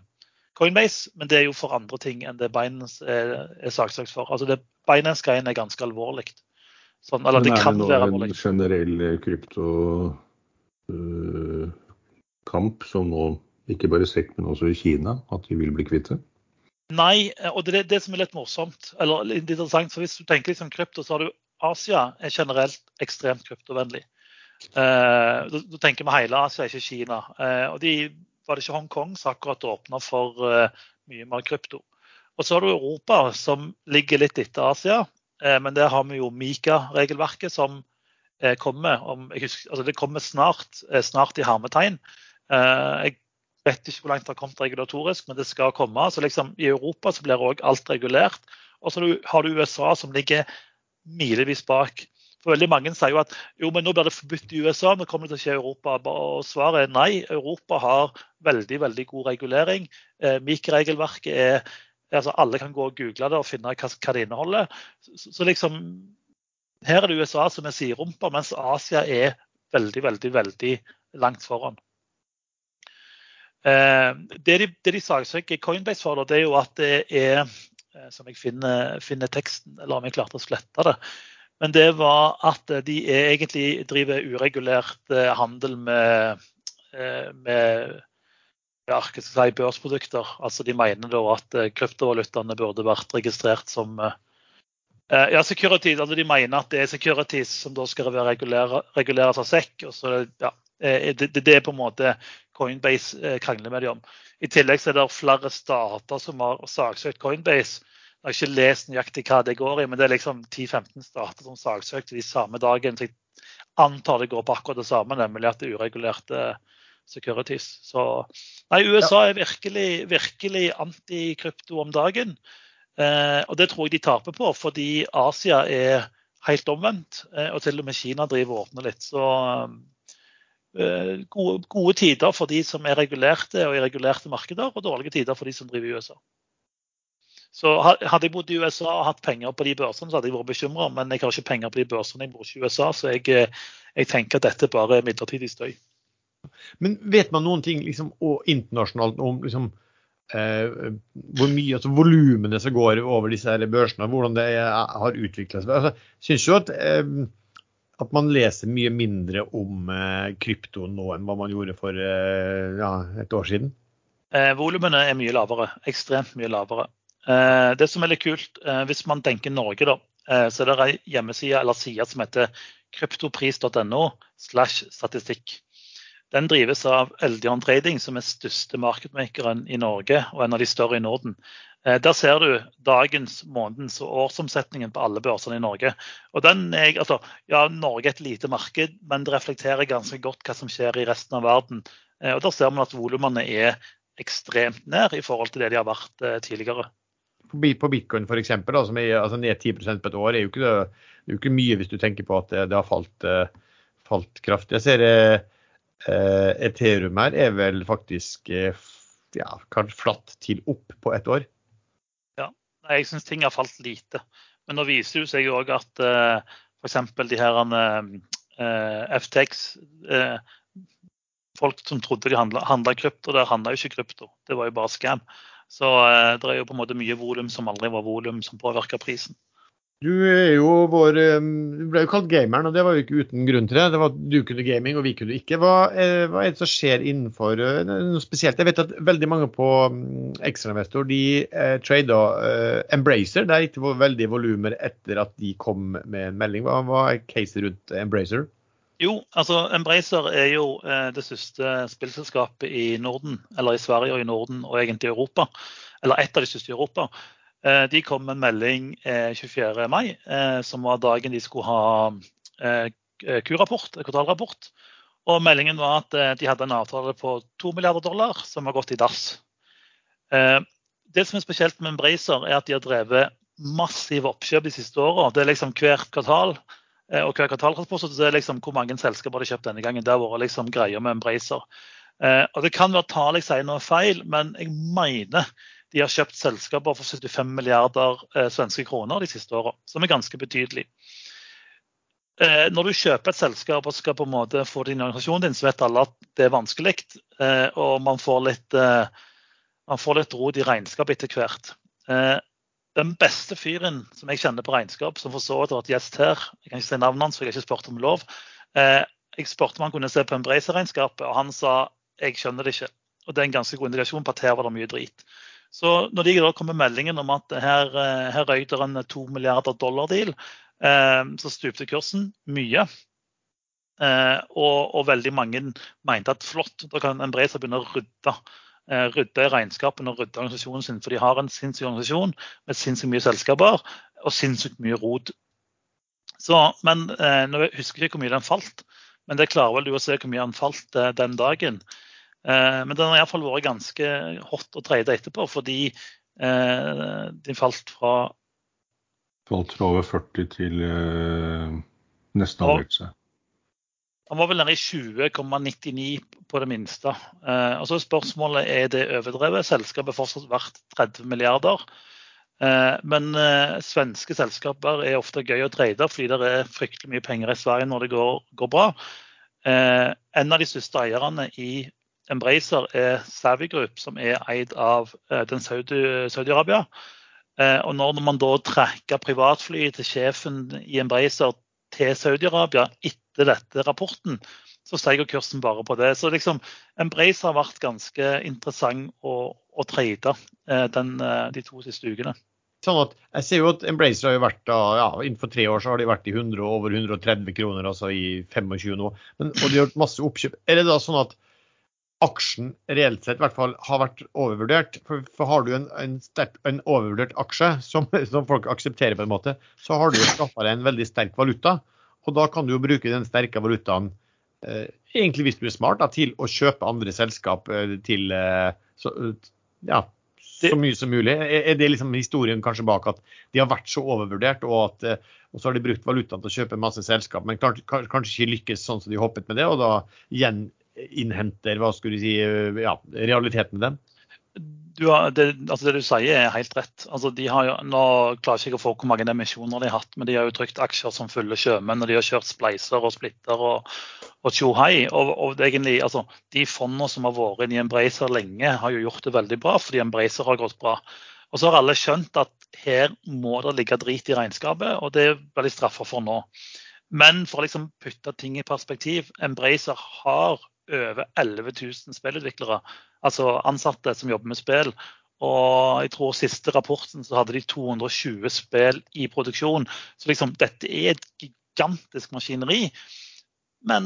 Coinbase, men det er jo for andre ting enn det Binance er, er saksøkt for. Altså det Binance-greien er ganske alvorlig.
Sånn, eller det kan være alvorlig. Men er det nå en generell kryptokamp som nå ikke bare sekk, men også i Kina, at de vil bli kvitt det?
Nei, og det er det som er litt morsomt. eller litt interessant, for Hvis du tenker liksom krypto, så har du Asia er generelt ekstremt kryptovennlig. Uh, da, tenker vi hele Asia, ikke Kina. Uh, og de, var det ikke Hongkong som akkurat åpna for uh, mye mer krypto. Og så har du Europa, som ligger litt etter Asia. men der har vi jo Mika-regelverket som kommer om, husker, altså Det kommer snart, snart i hermetegn. jeg vet ikke hvor langt det har kommet regulatorisk, men det skal komme. Så liksom, I Europa så blir òg alt regulert. Og så har du USA som ligger milevis bak. For veldig Mange sier jo at jo, men nå blir det forbudt i USA, men kommer det til å skje i Europa. Og Svaret er nei. Europa har veldig veldig god regulering. Eh, Mikroregelverket er altså Alle kan gå og google det og finne hva, hva det inneholder. Så, så, liksom, Her er det USA som er siderumpa, mens Asia er veldig, veldig, veldig langt foran. Eh, det de, det de saksøker Coinbase for, det er jo at det er eh, Som jeg finner, finner teksten, eller om jeg klarte å slette det. Men det var at de egentlig driver uregulert eh, handel med, med ja, si, børsprodukter. Altså De mener da at kryptovalutaene burde vært registrert som ja, securities, altså De mener at det er securities som da skal reguleres av SEC. og så ja, det, det, det, er på en måte Coinbase eh, krangler med dem om. I tillegg er det flere stater som har saksøkt Coinbase. Jeg har ikke lest nøyaktig hva det går i, men det er liksom 10-15 stater som saksøkte de samme dagen. Så jeg antar det går på akkurat det samme, nemlig at det er uregulerte securities. Så nei, USA er virkelig, virkelig anti-krypto om dagen. Eh, og det tror jeg de taper på, fordi Asia er helt omvendt. Eh, og til og med Kina driver og åpner litt. Så Eh, gode, gode, tider for de som er regulerte og i regulerte markeder, og dårlige tider for de som driver i USA. Så Hadde jeg bodd i USA og hatt penger på de børsene, så hadde jeg vært bekymra. Men jeg har ikke penger på de børsene, jeg bor ikke i USA, så jeg, eh, jeg tenker at dette bare er midlertidig støy.
Men vet man noen ting liksom, internasjonalt om liksom, eh, hvor mye, altså volumene som går over disse her børsene, hvordan det er, har utvikla seg? Altså, synes jo at eh, at man leser mye mindre om eh, krypto nå enn hva man gjorde for eh, ja, et år siden?
Eh, volumene er mye lavere. Ekstremt mye lavere. Eh, det som er litt kult, eh, hvis man tenker Norge, da, eh, så er det ei hjemmeside eller side som heter kryptopris.no slash statistikk. Den drives av Eldion Trading, som er største markedmakeren i Norge og en av de større i Norden. Eh, der ser du dagens, månedens og årsomsetningen på alle børsene i Norge. Og den er, altså, ja, Norge er et lite marked, men det reflekterer ganske godt hva som skjer i resten av verden. Eh, og Der ser man at volumene er ekstremt ned i forhold til det de har vært eh, tidligere.
På bitcoin f.eks., som er altså ned 10% på et år, er jo ikke, det, er jo ikke mye hvis du tenker på at det, det har falt, falt kraftig. Jeg ser Ethereum her er vel faktisk ja, flatt til opp på et år.
Jeg syns ting har falt lite. Men nå viser det seg jo òg at eh, f.eks. de her uh, eh, FTX uh, Folk som trodde de handla krypto, der handla jo ikke krypto. Det var jo bare scam. Så uh, det er jo på en måte mye volum som aldri var volum, som påvirker prisen.
Du er jo vår eh, Du ble jo kalt gameren, og det var jo ikke uten grunn til det. det var, du kunne gaming, og vi kunne ikke. Hva er, hva er det som skjer innenfor eh, noe spesielt? Jeg vet at veldig mange på Ekstrainvestor de eh, trader eh, Embracer. Det gikk veldig volumer etter at de kom med en melding. Hva, hva er caset rundt Embracer?
Jo, altså Embracer er jo eh, det største spillselskapet i Norden, eller i Sverige og i Norden, og egentlig i Europa. Eller et av de største i Europa. Eh, de kom med en melding 24. Eh, mai, eh, som var dagen de skulle ha Q-rapport, kvartalrapport. Og meldingen var at de hadde en avtale på 2 milliarder dollar som har gått i dass. Det som er spesielt med Embracer, er at de har drevet massive oppkjøp de siste åra. Det er liksom hvert kvartal og hver kvartalrapport. så Det er liksom hvor mange selskaper de har kjøpt denne gangen. Det har vært liksom greia med Embracer. Og Det kan være tall jeg sier noe feil, men jeg mener de har kjøpt selskaper for 75 milliarder eh, svenske kroner de siste åra, som er ganske betydelig. Eh, når du kjøper et selskap og skal på en måte få det i organisasjonen din, så vet alle at det er vanskelig. Eh, og man får litt, eh, man får litt rot i regnskap etter hvert. Eh, den beste fyren som jeg kjenner på regnskap, som for så vidt har vært gjest her, jeg kan ikke si navnet hans, for jeg har ikke spurt om lov. Eh, jeg spurte om han kunne se på Embracer-regnskapet, og han sa jeg skjønner det ikke. Og det er en ganske god indikasjon på at her var det mye drit. Så når de da kommer meldingen om at her, eh, her røyk det en to milliarder dollar-deal, eh, så stupte kursen mye. Eh, og, og, veldig mange mente at flott, da kan Embracer begynne å rydde. Eh, rydde i regnskapene og rydde organisasjonen sin. For de har en sinnssyk organisasjon med sinnssykt mye selskaper og sinnssykt mye rot. Så, men Nå husker jeg ikke hvor mye den falt, men det klarer vel du å se hvor mye den falt den dagen. Eh, men den har iallfall vært ganske hot å trade etterpå, fordi eh, den falt fra
Falt fra over 40 til eh, nesten halvert Den
Han var vel nede i 20,99 på det minste. Eh, og så spørsmålet er det overdrevet. Selskapet er fortsatt verdt 30 milliarder. Eh, men eh, svenske selskaper er ofte gøy å trade fordi det er fryktelig mye penger i Sverige når det går, går bra. en av de største eierne i Embracer er Savvy Group, som er eid av eh, den Saudi-Arabia. Eh, og når man da trekker privatflyet til sjefen i Embracer til Saudi-Arabia etter dette rapporten, så steiger kursen bare på det. Så liksom, Embracer har vært ganske interessant å, å trade eh, den, de to siste ukene.
Sånn at jeg ser jo at Embracer har jo vært da, ja, Innenfor tre år så har de vært i 100, over 130 kroner, altså i 25 nå. Men, og de har gjort masse oppkjøp. Er det da sånn at aksjen reelt sett i hvert fall har vært overvurdert. For, for har du en, en, sterk, en overvurdert aksje som, som, folk aksepterer på en måte, så har du jo skaffa deg en veldig sterk valuta. Og da kan du jo bruke den sterke valutaen, eh, egentlig hvis du er smart, da, til å kjøpe andre selskap eh, til eh, så, ja, så mye som mulig. Er, det liksom historien kanskje bak at de har vært så overvurdert, og, at, eh, og så har de brukt valutaen til å kjøpe masse selskap, men kanskje, kanskje ikke lykkes sånn som de håpet med det, og da igjen innhenter hva skulle du si, ja, realiteten med dem?
Du det, altså det, du sier er helt rett. Altså de har jo, nå klarer jeg ikke å få hvor mange emisjoner de har hatt, men de har jo trykt aksjer som fulle sjømenn, og de har kjørt spleiser og splitter og, og tjohei. Og, og egentlig, altså, de fondene som har vært i Embracer lenge, har jo gjort det veldig bra fordi Embracer har gått bra. Og så har alle skjønt at her må det ligge drit i regnskapet, og det blir de straffa for nå. Men for å liksom putte ting i perspektiv, Embracer har over 11 000 spillutviklere, altså ansatte som jobber med spill. Og jeg tror siste rapporten så hadde de 220 spill i produksjon. Så liksom, dette er et gigantisk maskineri. Men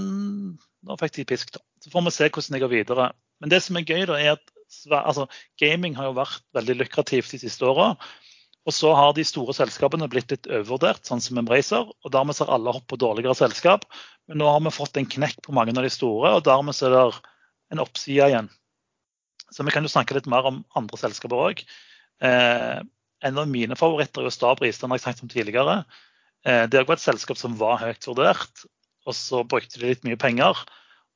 nå fikk de pisk, da. Så får vi se hvordan det går videre. Men det som er gøy, da, er at altså, gaming har jo vært veldig lukrativt de siste åra. Og så har de store selskapene blitt litt overvurdert, sånn som Embracer. Og dermed har alle hoppet på dårligere selskap. Men nå har vi fått en knekk på mange av de store, og dermed er det en oppside igjen. Så vi kan jo snakke litt mer om andre selskaper òg. Eh, en av mine favoritter er jo Stabris, den har jeg snakket om tidligere. Eh, det også et selskap som var høyt vurdert, og så brukte de litt mye penger.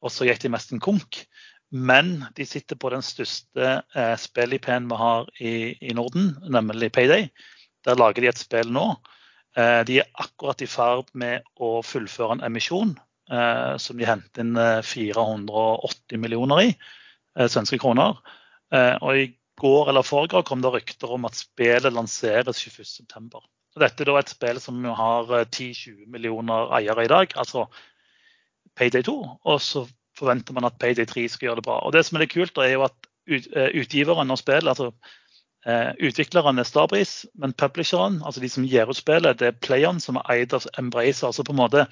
Og så gikk de mest en konk. Men de sitter på den største eh, spill-IP-en vi har i, i, Norden, nemlig Payday. Der lager de et spill nå. Eh, de er akkurat i ferd med å fullføre en emisjon eh, som de henter inn 480 eh, millioner i, eh, svenske kroner. Eh, og i går eller foregår kom det rykter om at spillet lanseres 21.9. Og dette er da et spill som har 10-20 millioner eiere i dag, altså Payday 2. Og så forventer man at Payday 3 skal gjøre det bra. Og det som er litt kult, er jo at utgiveren av spillet, altså utvikleren er Starbreeze, men publisheren, altså de som gir ut spillet, det er playeren som er eid av Embracer. Altså på en måte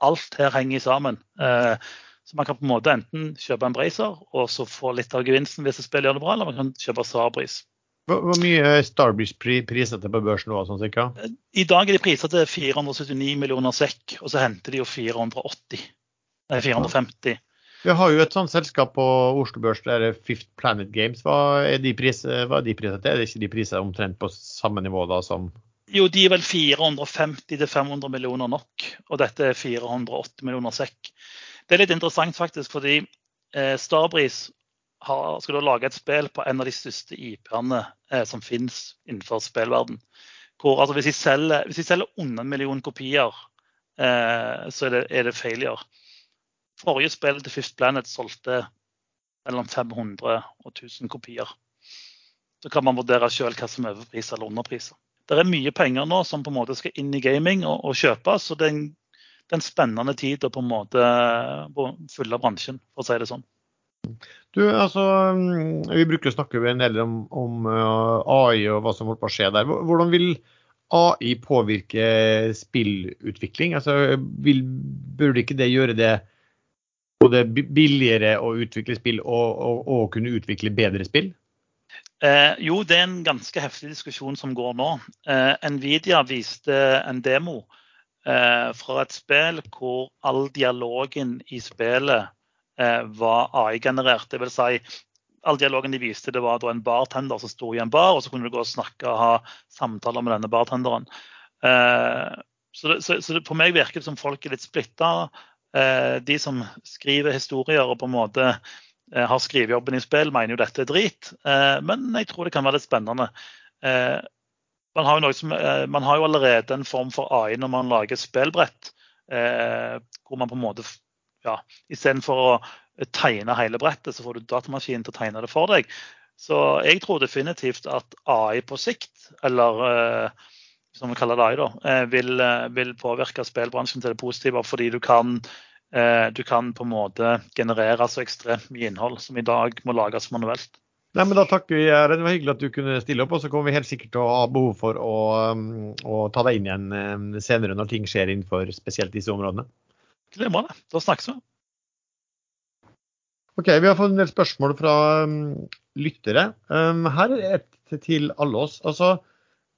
alt her henger sammen. Så man kan på en måte enten kjøpe Embracer og så få litt av gevinsten hvis spillet gjør det bra, eller man kan kjøpe Starbreeze.
Hvor mye er Starbreeze til på børsen nå? Sånn, cirka?
I dag er de priset til 479 millioner sekk, og så henter de jo 480. Nei, 450.
Vi har jo et sånt selskap på Oslo Børs, det er Fifth Planet Games. Hva er de priser til? Er det ikke de priser omtrent på samme nivå da som
Jo, de er vel 450-500 millioner nok, og dette er 480 millioner sekk. Det er litt interessant faktisk, fordi eh, Starbreeze skal da lage et spill på en av de største IP-ene eh, som finnes innenfor spillverden. Hvor, altså, hvis, de selger, hvis de selger under en million kopier, eh, så er det, er det failure. Forrige spill til Fifth Planet solgte mellom 500 og 1000 kopier. Så kan man vurdere sjøl hva som er overpris eller underpriser. Det er mye penger nå som på en måte skal inn i gaming og, og kjøpes. Så det er en det er en spennende tid å på en måte fylle bransjen, for å si det sånn.
Du, altså, Vi bruker å snakke en del om, om uh, AI og hva som holder på å skje der. Hvordan vil AI påvirke spillutvikling? Altså, vil, Burde ikke det gjøre det både billigere å utvikle spill og, og, og kunne utvikle bedre spill?
Eh, jo, det er en ganske heftig diskusjon som går nå. Eh, Nvidia viste en demo eh, fra et spill hvor all dialogen i spillet eh, var AI-generert. Vil si, all dialogen de viste, det var en bartender som sto i en bar, og så kunne du gå og snakke og ha samtaler med denne bartenderen. Eh, så, det, så, så det, på meg virker det som folk er litt splitta. Eh, de som skriver historier og på en måte eh, har skrivejobben i spill, mener jo dette er drit. Eh, men jeg tror det kan være litt spennende. Man har, som, eh, man har, jo allerede en form for AI når man lager spillbrett. Hvor man på en måte ja, Istedenfor å tegne hele brettet, så får du datamaskinen til å tegne det for deg. Så jeg tror definitivt at AI på sikt, eller eh, som vi kaller det AI, da, eh, vil, eh, vil, påvirke spillbransjen til det positive. Fordi du kan, eh, du kan på en måte generere så ekstremt mye innhold som i dag må lages manuelt.
Nei, men Da takker vi. Det var hyggelig at du kunne stille opp. og Så kommer vi helt sikkert til å ha behov for å, um, å ta deg inn igjen senere når ting skjer innenfor spesielt disse områdene.
Det. Da snakkes vi.
Ok, Vi har fått en del spørsmål fra um, lyttere. Um, her er et til alle oss. Altså,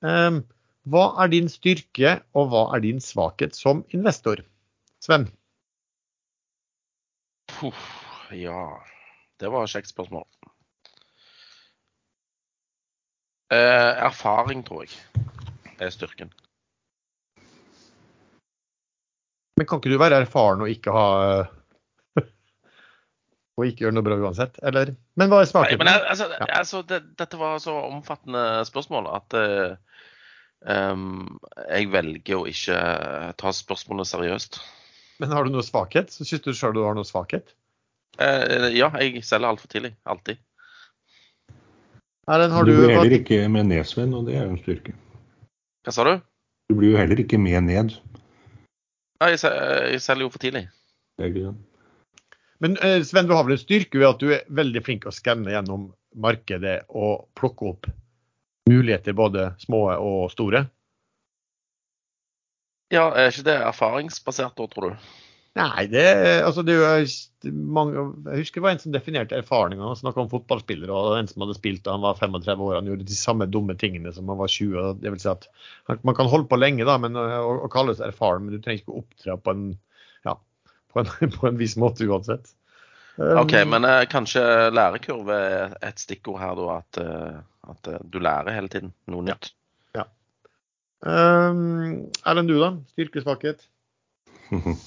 um, hva er din styrke og hva er din svakhet som investor? Sven?
Puff, ja, det var et kjekt spørsmål. Eh, erfaring, tror jeg, er styrken.
Men kan ikke du være erfaren og ikke ha Og ikke gjøre noe bra uansett, eller? Men hva er svakheten?
Nei, altså, ja. altså, det, dette var så omfattende spørsmål at uh, jeg velger å ikke ta spørsmålet seriøst.
Men har du noe svakhet? Så Syns du sjøl du har noe svakhet?
Uh, ja, jeg selger altfor tidlig. Alltid.
Erlend, har du, du blir heller ikke med ned, Sven, og det er jo en styrke.
Hva sa du?
Du blir jo heller ikke med ned.
Ja, jeg, jeg selger jo for tidlig.
Det er ikke sant.
Men eh, Sven, du har vel en styrke ved at du er veldig flink å skanne gjennom markedet og plukke opp muligheter, både små og store?
Ja, er ikke det erfaringsbasert da, tror du?
Nei, det, altså det er mange, Jeg husker det var en som definerte erfaringene. Han snakka om fotballspillere og en som hadde spilt da han var 35 år. Han gjorde de samme dumme tingene som han var 20. Det vil si at Man kan holde på lenge da, men, og, og kalles erfaren, men du trenger ikke å opptre på en, ja, på en, på en viss måte uansett.
OK, um, men eh, kanskje lærekurve er et stikkord her, da. At, uh, at uh, du lærer hele tiden noe nytt.
Ja. ja. Um, Erlend, du da? Styrke-svakhet?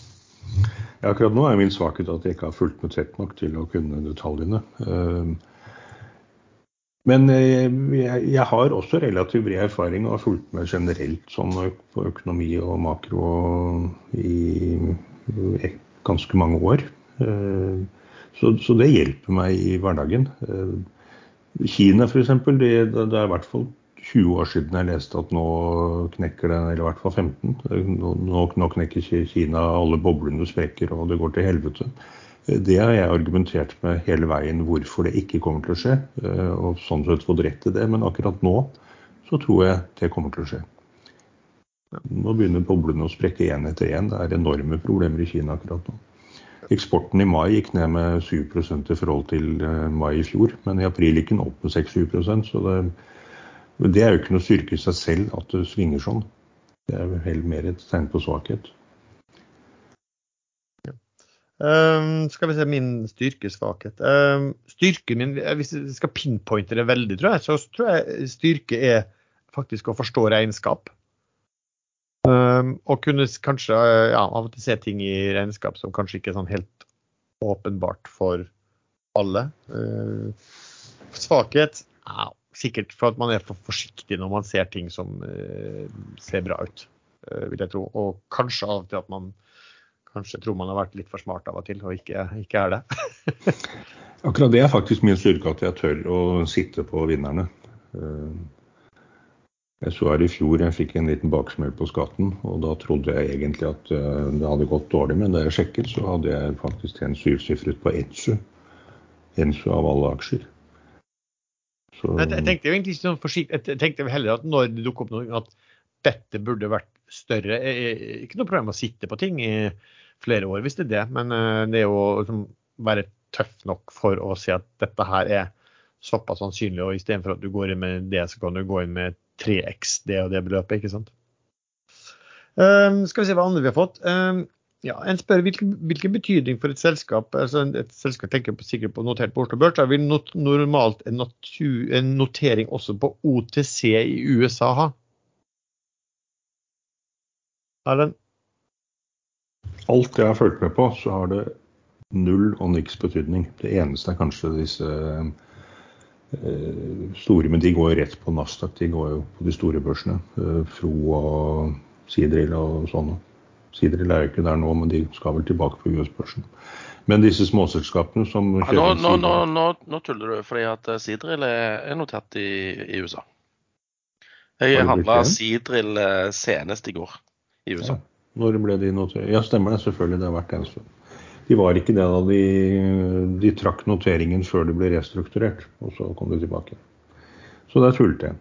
Ja, akkurat nå er min svakhet at jeg ikke har fulgt med tett nok til å kunne detaljene. Um, men jeg, jeg har også relativt bred erfaring og har fulgt med generelt sånn på økonomi og makro i ganske mange år. Ehm, så, så det hjelper meg i hverdagen. Ehm, Kina f.eks. Det, det er i hvert fall 20 år siden jeg leste at nå knekker den, eller i hvert fall 15. Nå, nå knekker Kina alle boblene sprekker og det går til helvete. Det har jeg argumentert med hele veien hvorfor det ikke kommer til å skje, eh, og sånn sett fått rett i det. Men akkurat nå så tror jeg det kommer til å skje. Nå begynner boblene å sprekke én etter én. Det er enorme problemer i Kina akkurat nå. Eksporten i mai gikk ned med 7 i forhold til eh, mai i fjor, men i april gikk den opp med 6-7 så det, det er jo ikke noe styrke i seg selv at det svinger sånn. Det er vel mer et tegn på svakhet.
Um, skal vi se min styrke-svakhet. Um, styrken min, Hvis jeg skal pinpointe det veldig, tror jeg, så tror jeg styrke er faktisk å forstå regnskap. Um, og kunne kanskje ja, av og til se ting i regnskap som kanskje ikke er sånn helt åpenbart for alle. Uh, svakhet ja, sikkert for at man er for forsiktig når man ser ting som uh, ser bra ut, uh, vil jeg tro. Og kanskje av og til at man kanskje tror man har vært litt for smart av og til, og ikke, ikke er det.
Akkurat det er faktisk min styrke, at jeg tør å sitte på vinnerne. Eh, jeg så her i fjor jeg fikk en liten baksmell på skatten, og da trodde jeg egentlig at eh, det hadde gått dårlig. Men da jeg sjekket, så hadde jeg faktisk en syvsifret på Etsu. Ensu av alle aksjer.
Så... Jeg tenkte jo egentlig ikke sånn forsiktig, jeg tenkte heller at når det dukker opp noe at dette burde vært større. Ikke noe problem å sitte på ting. i flere år hvis det er det. Men eh, det er jo liksom, være tøff nok for å si at dette her er såpass sannsynlig, og istedenfor at du går inn med det, så kan du gå inn med 3x det og det beløpet. ikke sant? Um, skal vi se hva andre vi har fått. Um, ja, En spør hvilken, hvilken, betydning for et selskap altså et selskap tenker på, sikkert på notert på Oslo Børs, da vil not, normalt en, natur, en, notering også på OTC i USA ha? Erlend?
alt jeg har fulgt med på, så har det null og niks betydning. Det eneste er kanskje disse eh, store, men de går jo rett på Nasdaq. De går jo på de store børsene. Eh, Fro og Sidril og sånne. Sidril er jo ikke der nå, men de skal vel tilbake på US-børsen. Men disse småselskapene som
ja, nå, nå, nå, nå, nå, tuller du, fordi at eh, Sidril er, notert i, i USA. Jeg handla Sidril senest i går i USA. Ja.
Når ble de notert? Ja, stemmer det. Selvfølgelig. Det har vært en stund. De var ikke det da de, de trakk noteringen før det ble restrukturert, og så kom de tilbake. Så det er tullte.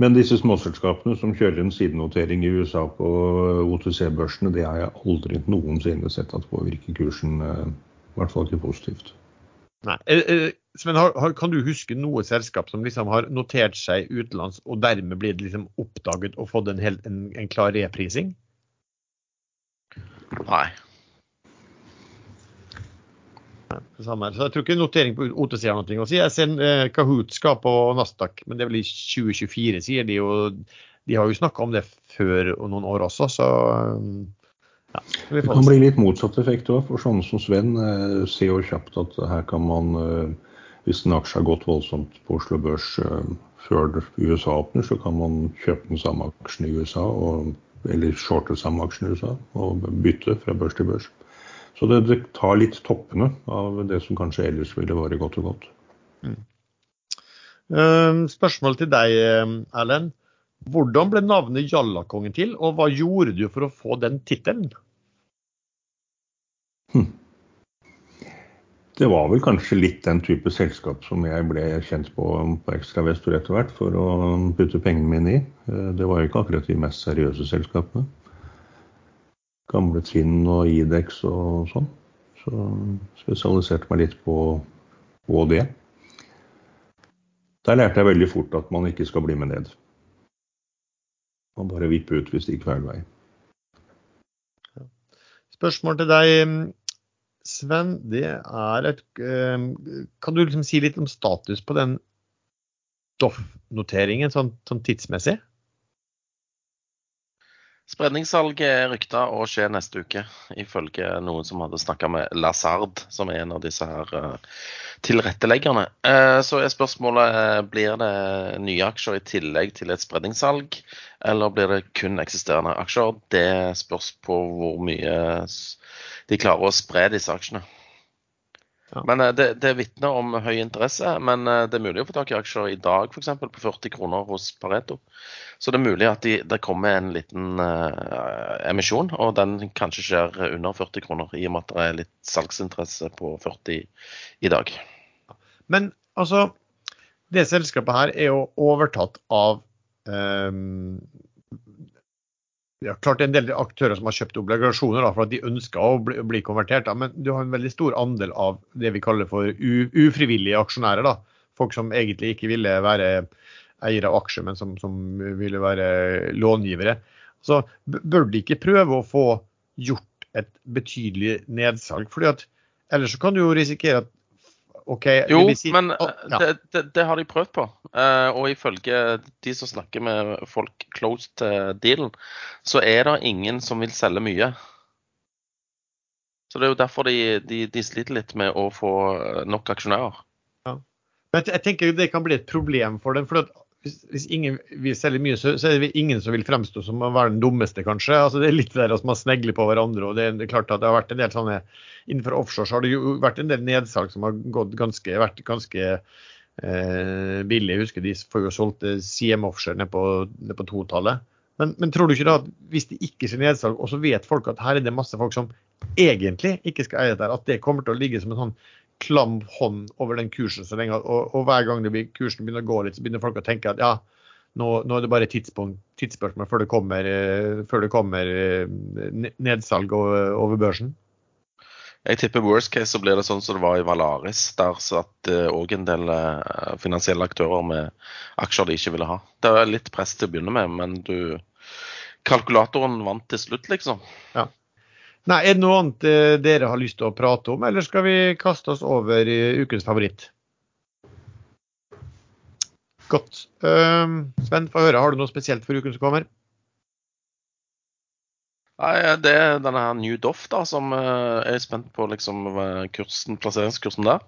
Men disse småselskapene som kjører en sidenotering i USA på OTC-børsene, det har jeg aldri noensinne sett at påvirker kursen, eh, i hvert fall ikke positivt.
Nei. Eh, eh, Sven, kan du huske noe selskap som liksom har notert seg utenlands og dermed blitt liksom oppdaget og fått en, hel, en, en klar reprising?
Nei.
Så jeg tror ikke notering på OTC har noe å si. Jeg ser eh, Kahoot skal på Nasdaq, men det er vel i 2024, sier de. Og de har jo snakka om det før og noen år også, så
ja, det kan bli litt motsatt effekt òg, for sånne som Sven eh, ser jo kjapt at her kan man, eh, hvis en aksje har gått voldsomt på Oslo Børs eh, før USA åpner, så kan man kjøpe den samme aksjen i USA og eller shorte samme aksjen i USA og bytte fra børs til børs. Så det, det, tar litt toppene av det som kanskje ellers ville vært godt og godt. Mm.
Ehm, spørsmål til deg, Erlend. Hvordan ble navnet Jallakongen til, og hva gjorde du for å få den tittelen?
Hm. Det var vel kanskje litt den type selskap som jeg ble kjent på på Extra Vestor etter hvert, for å putte pengene mine i. Eh, det var jo ikke akkurat de mest seriøse selskapene. Gamle Trinn og Idex og sånn. Så spesialiserte meg litt på, på det. Der lærte jeg veldig fort at man ikke skal bli med ned. Man bare vipper ut hvis det gikk feil vei.
Spørsmål til deg. Sven, det er et ehm, Kan du liksom si litt om status på den Doff-noteringen sånn, sånn, tidsmessig?
Spredningssalget er rykta å skje neste uke, ifølge noen som hadde snakka med Lazard, som er en av disse her uh, tilretteleggerne. Uh, så er spørsmålet uh, blir det nye aksjer i tillegg til et spredningssalg, eller blir det kun eksisterende aksjer? Det spørs på hvor mye de klarer å spre disse aksjene. Ja. Men det, det vitner om høy interesse. Men det er mulig å få tak i aksjer i dag f.eks. på 40 kroner hos Pareto. Så det er mulig at de, det kommer en liten uh, emisjon, og den kanskje skjer under 40 kroner, i og med at det er litt salgsinteresse på 40 i dag.
Men altså, det selskapet her er jo overtatt av um, ja, klart det er en del aktører som har kjøpt obligasjoner da, for at de ønsker å bli, bli konvertert. Da, men du har en veldig stor andel av det vi kaller for ufrivillige aksjonærer. Da. Folk som egentlig ikke ville være eiere av aksjer, men som, som ville være långivere. Så bør de ikke prøve å få gjort et betydelig nedsalg. fordi at Ellers så kan du jo risikere at OK
Jo, si, men oh, ja. det, det, det, har de prøvd på. Uh, og ifølge de som snakker med folk close til dealen, så er det ingen som vil selge mye. Så det er jo derfor de, de, de sliter litt med å få nok aksjonærer.
Ja. Men jeg tenker det kan bli et problem for dem. for hvis, hvis, ingen vil selge mye, så, så, er det ingen som vil fremstå som å være den dummeste, kanskje. Altså, det er litt der at man snegler på hverandre. og det er klart at det har vært en del sånne, Innenfor offshore så har det jo vært en del nedsalg som har gått ganske, vært ganske eh, billig. Jeg husker de får jo solgt eh, CM Offshore ned på, ned på totallet. Men, men, tror du ikke da at hvis det ikke skjer nedsalg, og så vet folk at her er det masse folk som egentlig ikke skal eie dette, at det kommer til å ligge som en sånn klam hånd over den kursen så lenge. Og, og hver gang blir, kursen begynner å gå litt, så begynner folk å tenke at ja, nå, nå er det bare tidsspørsmål før det kommer, eh, før det kommer eh, nedsalg over børsen.
Jeg tipper worst case så blir det sånn som det var i Valaris. Der satt òg uh, en del finansielle aktører med aksjer de ikke ville ha. Det er litt press til å begynne med, men du Kalkulatoren vant til slutt, liksom.
Ja. Nei, Er det noe annet eh, dere har lyst til å prate om, eller skal vi kaste oss over ukens favoritt? Godt. Uh, Sven, få høre. Har du noe spesielt for uken som kommer?
Nei, Det er denne her New Doff da, som uh, er spent på liksom, kursen, plasseringskursen der.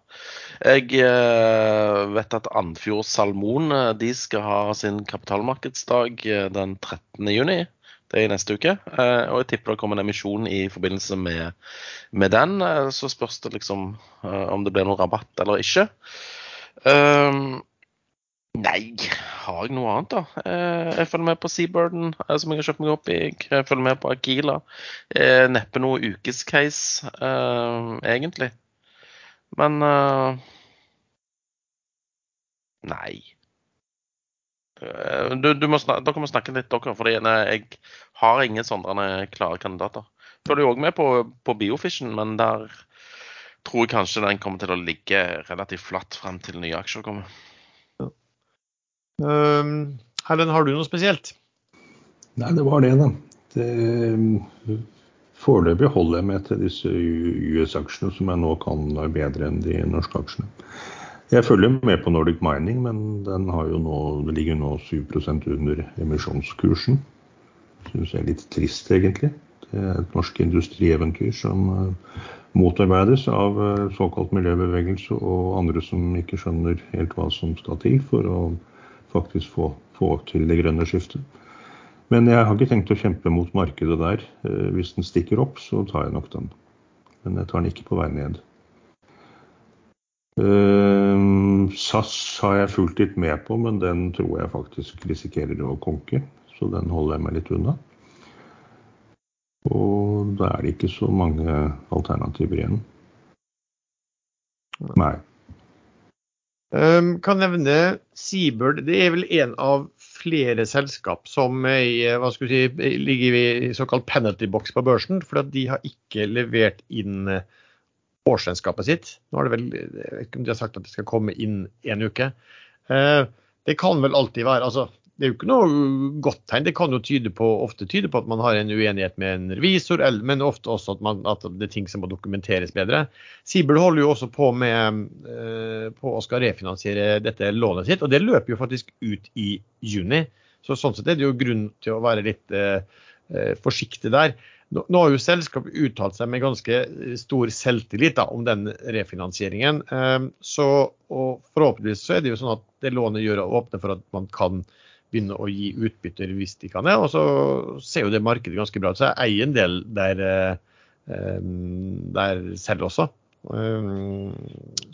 Jeg uh, vet at Andfjord Salmon de skal ha sin kapitalmarkedsdag den 13. juni. Det er i neste uke. Eh, og jeg tipper det kommer en emisjon i forbindelse med, med den. Eh, så spørs det liksom eh, om det blir noen rabatt eller ikke. Nei, har jeg noe annet, da? Jeg følger med på Seabirden, som jeg har kjøpt meg opp i. Jeg følger med på Akila. Neppe noe ukescase, egentlig. Men Nei. Eh, du, du må snakke, dere må snakke litt, dere. For jeg har ingen sånne klare kandidater. Følger jo òg med på, på Biofishen, men der tror jeg kanskje den kommer til å ligge relativt flatt frem til nye aksjer kommer. Ja.
Um, har du noe spesielt?
Nei, det var det, da. Det, foreløpig holder jeg meg til disse US-aksjene, som jeg nå kan bedre enn de norske aksjene. Jeg følger med på Nordic Mining, men den nå, ligger nå 7% under emisjonskursen. Syns jeg er litt trist, egentlig. Det er et norsk industrieventyr som uh, motarbeides av uh, såkalt miljøbevegelse og andre som ikke skjønner helt hva som skal til for å faktisk få, få til det grønne skiftet. Men jeg har ikke tenkt å kjempe mot markedet der. Uh, hvis den stikker opp, så tar jeg nok den. Men jeg tar den ikke på vei ned. Uh, SAS har jeg fulgt litt med på, men den tror jeg faktisk risikerer å konke. Så den holder jeg meg litt unna. Og da er det ikke så mange alternativer igjen. Nei.
Um, kan nevne Seabird. Det er vel en av flere selskap som er, vi si, ligger i såkalt penalty box på børsen. For de har ikke levert inn årsregnskapet sitt. Nå har det vel, de har sagt at det skal komme inn en uke. Eh, det kan vel alltid være altså, Det er jo ikke noe godt tegn. Det kan jo tyde på, ofte tyde på at man har en uenighet med en revisor, men ofte også at, man, at det er ting som må dokumenteres bedre. Sibel holder jo også på med eh, på å skal refinansiere dette lånet sitt, og det løper jo faktisk ut i juni. Så Sånn sett er det jo grunn til å være litt eh, forsiktig der. Nå, har jo selskapet uttalt seg med ganske stor selvtillit da, om den refinansieringen. Ehm, så, og Forhåpentligvis så er det jo sånn at det lånet gjør å åpne for at man kan begynne å gi utbytter hvis de kan det. Og så ser jo det markedet ganske bra ut. Så jeg eier en del der, ehm, der selv også. Um,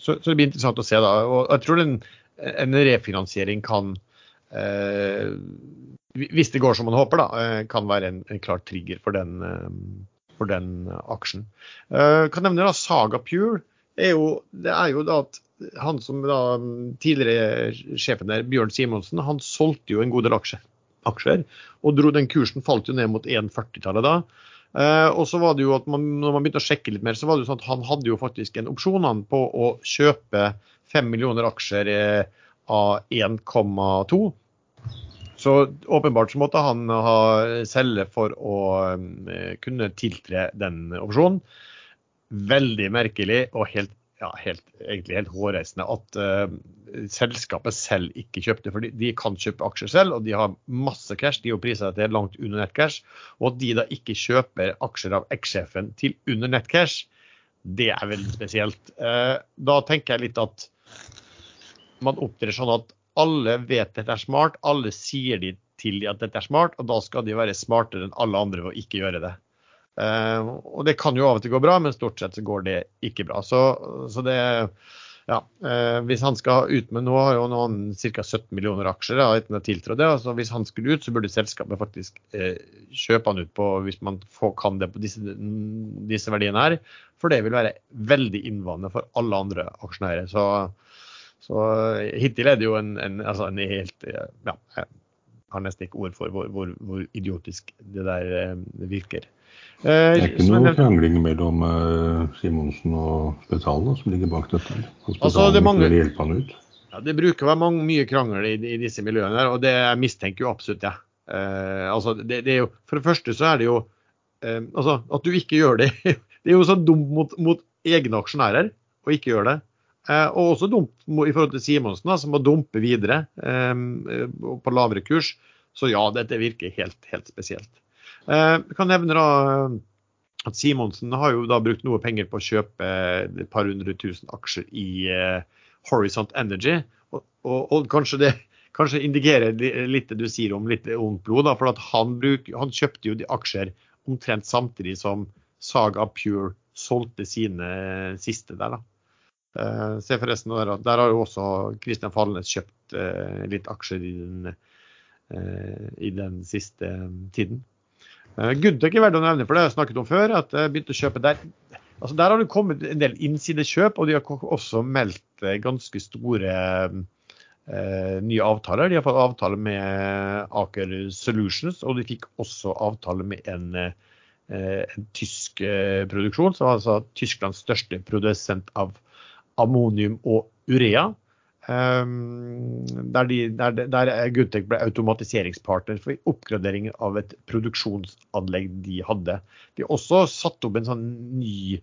så, så, det blir interessant å se. da, og Jeg tror den, en refinansiering kan eh, Hvis det går som man håper, da, eh, kan være en, en klar trigger for den, eh, for den aksjen. Jeg kan nevne da Saga Pure. Er jo, det er jo da at han som da tidligere sjefen der, Bjørn Simonsen, han solgte jo en god del aksjer. aksjer og dro den kursen falt jo ned mot 1,40-tallet da. Eh, og så var det jo at man, når man begynte å sjekke litt mer, så var det jo sånn at han hadde jo faktisk en opsjon på å kjøpe 5 millioner aksjer eh, av 1,2. Så åpenbart så måtte han ha selge for å eh, kunne tiltre den opsjonen. Veldig merkelig og helt ja, helt, egentlig helt hårreisende at uh, selskapet selv ikke kjøpte. For de, kan kjøpe aksjer selv, og de har masse cash. De er jo prisa til langt under nettcash. Og at de da ikke kjøper aksjer av ekssjefen til under nettcash, det er veldig spesielt. Uh, da tenker jeg litt at man opptrer sånn at alle vet dette er smart, alle sier de til at dette er smart, og da skal de være smartere enn alle andre ved å ikke gjøre det. Uh, og det kan jo av og til gå bra, men stort sett så går det ikke bra. Så, så det ja, uh, Hvis han skal ut med Nå har jo noen ca. 17 millioner aksjer etter å tiltre det. altså Hvis han skulle ut, så burde selskapet faktisk uh, kjøpe han ut på hvis man får, kan det på disse, disse, verdiene her. For det vil være veldig innvandrende for alle andre aksjonærer. Så, så hittil er det jo en, en, altså en helt ja, Jeg har nesten ikke ord for hvor, hvor, hvor idiotisk det der virker.
Det er ikke noe krangling mellom Simonsen og Spetalen som ligger bak dette?
Altså, det, mange? Ja, det bruker å være mange, mye krangel i, i, disse miljøene, der, og det mistenker jo absolutt jeg. Ja. Uh, altså, det, det, jo, for det første så er det jo uh, altså, At du ikke gjør det Det er jo så dumt mot, mot egne aksjonærer å ikke gjøre det. Uh, og også dumt i forhold til Simonsen, som må dumpe videre på lavere kurs. Så ja, dette virker helt, helt spesielt. Jeg eh, kan nevne da eh, at Simonsen har jo da brukt noe penger på å kjøpe et par hundre tusen aksjer i Horizont Energy. Og, og, og, kanskje det kanskje indikerer litt det du sier om litt ungt blod. Da, for han, bruk, han, kjøpte jo de aksjer omtrent samtidig som Saga Pure solgte sine siste der. da. Uh, se forresten, der, der, har jo også Kristian Falnes kjøpt uh, litt aksjer i den, uh, i den siste tiden. Goodtech er verdt å nevne, for det har jeg snakket om før. at jeg begynte å kjøpe Der altså der har det kommet en del innsidekjøp, og de har også meldt eh, ganske store uh, nye avtaler. De har fått avtale med Aker Solutions, og de fikk også avtale med en, uh, en tysk produksjon, som er altså Tysklands største produsent av ammonium og urea. Um, der, de, der, der Guntec ble automatiseringspartner for oppgraderingen av et produksjonsanlegg de hadde. De har også satt opp en sånn ny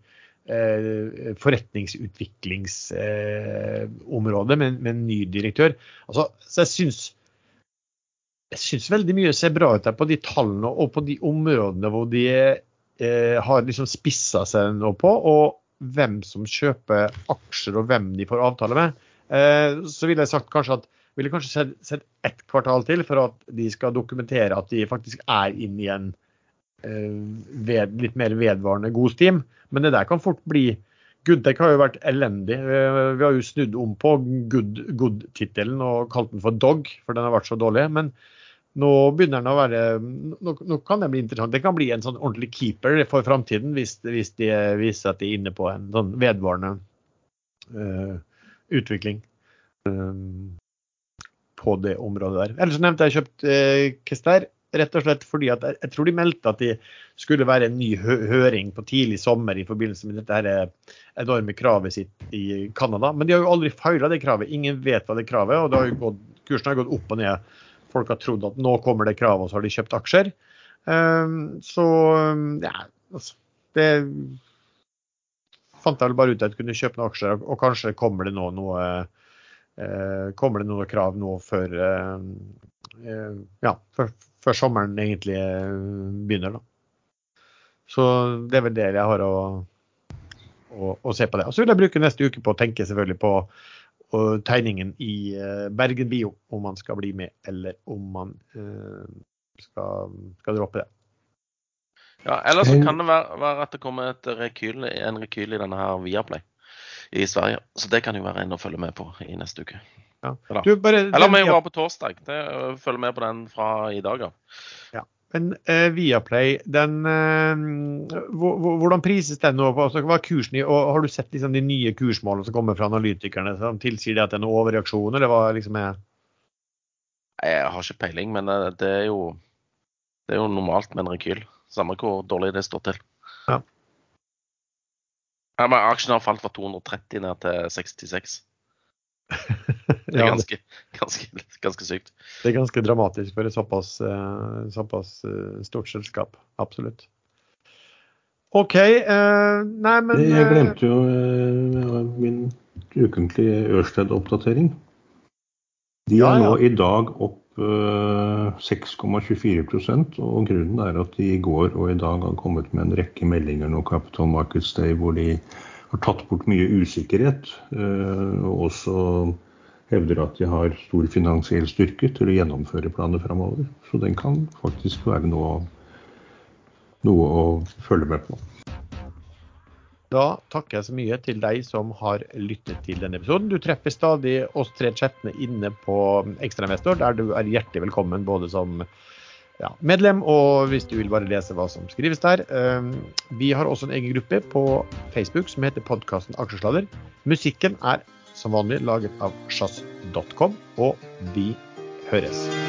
eh, forretningsutviklingsområde eh, med, med, en ny direktør. Altså, så jeg syns, jeg syns veldig mye ser bra ut der på de tallene og på de områdene hvor de eh, har liksom spissa seg nå på, og hvem som kjøper aksjer og hvem de får avtale med. Eh, så ville jeg sagt kanskje at ville kanskje sett, sett ett kvartal til for at de skal dokumentere at de faktisk er inne i en uh, ved, litt mer vedvarende god steam. Men det der kan fort bli Goodtech har jo vært elendig. Uh, vi har jo snudd om på Good-tittelen good og kalt den for Dog, for den har vært så dårlig. Men nå begynner den å være Nå, nå kan det bli interessant. Det kan bli en sånn ordentlig keeper for framtiden hvis, hvis, de viser at de er inne på en sånn vedvarende uh, utvikling um, på det området der. Ellers nevnte jeg kjøpt uh, Kester, rett og slett fordi at jeg, jeg, tror de meldte at det skulle være en ny hø høring på tidlig sommer i forbindelse med dette her enorme kravet sitt i Canada. Men de har jo aldri feila det kravet. Ingen vet hva det kravet er. og har gått, Kursen har gått opp og ned. Folk har trodd at nå kommer det krav, og så har de kjøpt aksjer. Um, så ja, altså, det fant jeg vel bare ut at jeg kunne kjøpe noen aksjer, og kanskje kommer det nå noe eh, kommer det noen krav nå før, eh, eh, ja, før, før, sommeren egentlig begynner. da. Så det er vel det jeg har å, å, å se på det. Og så vil jeg bruke neste uke på å tenke selvfølgelig på tegningen i uh, Bergen Bio, om man skal bli med eller om man uh, skal, skal, droppe det.
Ja, Eller så kan det være, være, at det kommer rekyl, en rekyl i denne her Viaplay. i Sverige. Så det kan jo være en å følge med på i neste uke.
Ja.
Eller,
Du, bare,
eller om jeg var på torsdag. Det, følg med på den fra i dag av.
Men eh, Viaplay, den, eh, hvor- hvor- hvordan prises den nå? Altså, hva er kursen i, og Har du sett liksom, de nye kursmålene som kommer fra analytikerne som tilsier det at det er noe overreaksjon, eller hva liksom er
Jeg har ikke peiling, men eh, det er jo, det er jo normalt med en rekyl. Samme hvor dårlig det står til.
Ja.
Ja, men Aksjen har falt fra 230 ned til 66. Det er ganske, ganske, ganske sykt.
Det er ganske dramatisk for et såpass, eh, såpass eh, stort selskap. Absolutt. OK. eh, nei, men
Jeg glemte jo min ukentlige Ørsted-oppdatering. De
Ja,
er
ja.
nå i dag opp eh, 6,24 og grunnen er at de i går og i dag har kommet med en rekke meldinger nå Capital Markets Day hvor de har tatt bort mye usikkerhet, eh, og også hevder at de har stor finansiell styrke til å gjennomføre planer framover. Så den kan faktisk være noe, noe å følge med på.
Da takker jeg så mye til deg som har lyttet til denne episoden. Du treffer stadig oss tre chattene inne på Ekstrainvestor, der du er hjertelig velkommen både som ja, medlem og hvis du vil bare lese hva som skrives der. Um, Vi har også en egen gruppe på Facebook som heter podkasten Aksjesladder. Musikken er som vanlig laget av sjazz.com, og vi høres.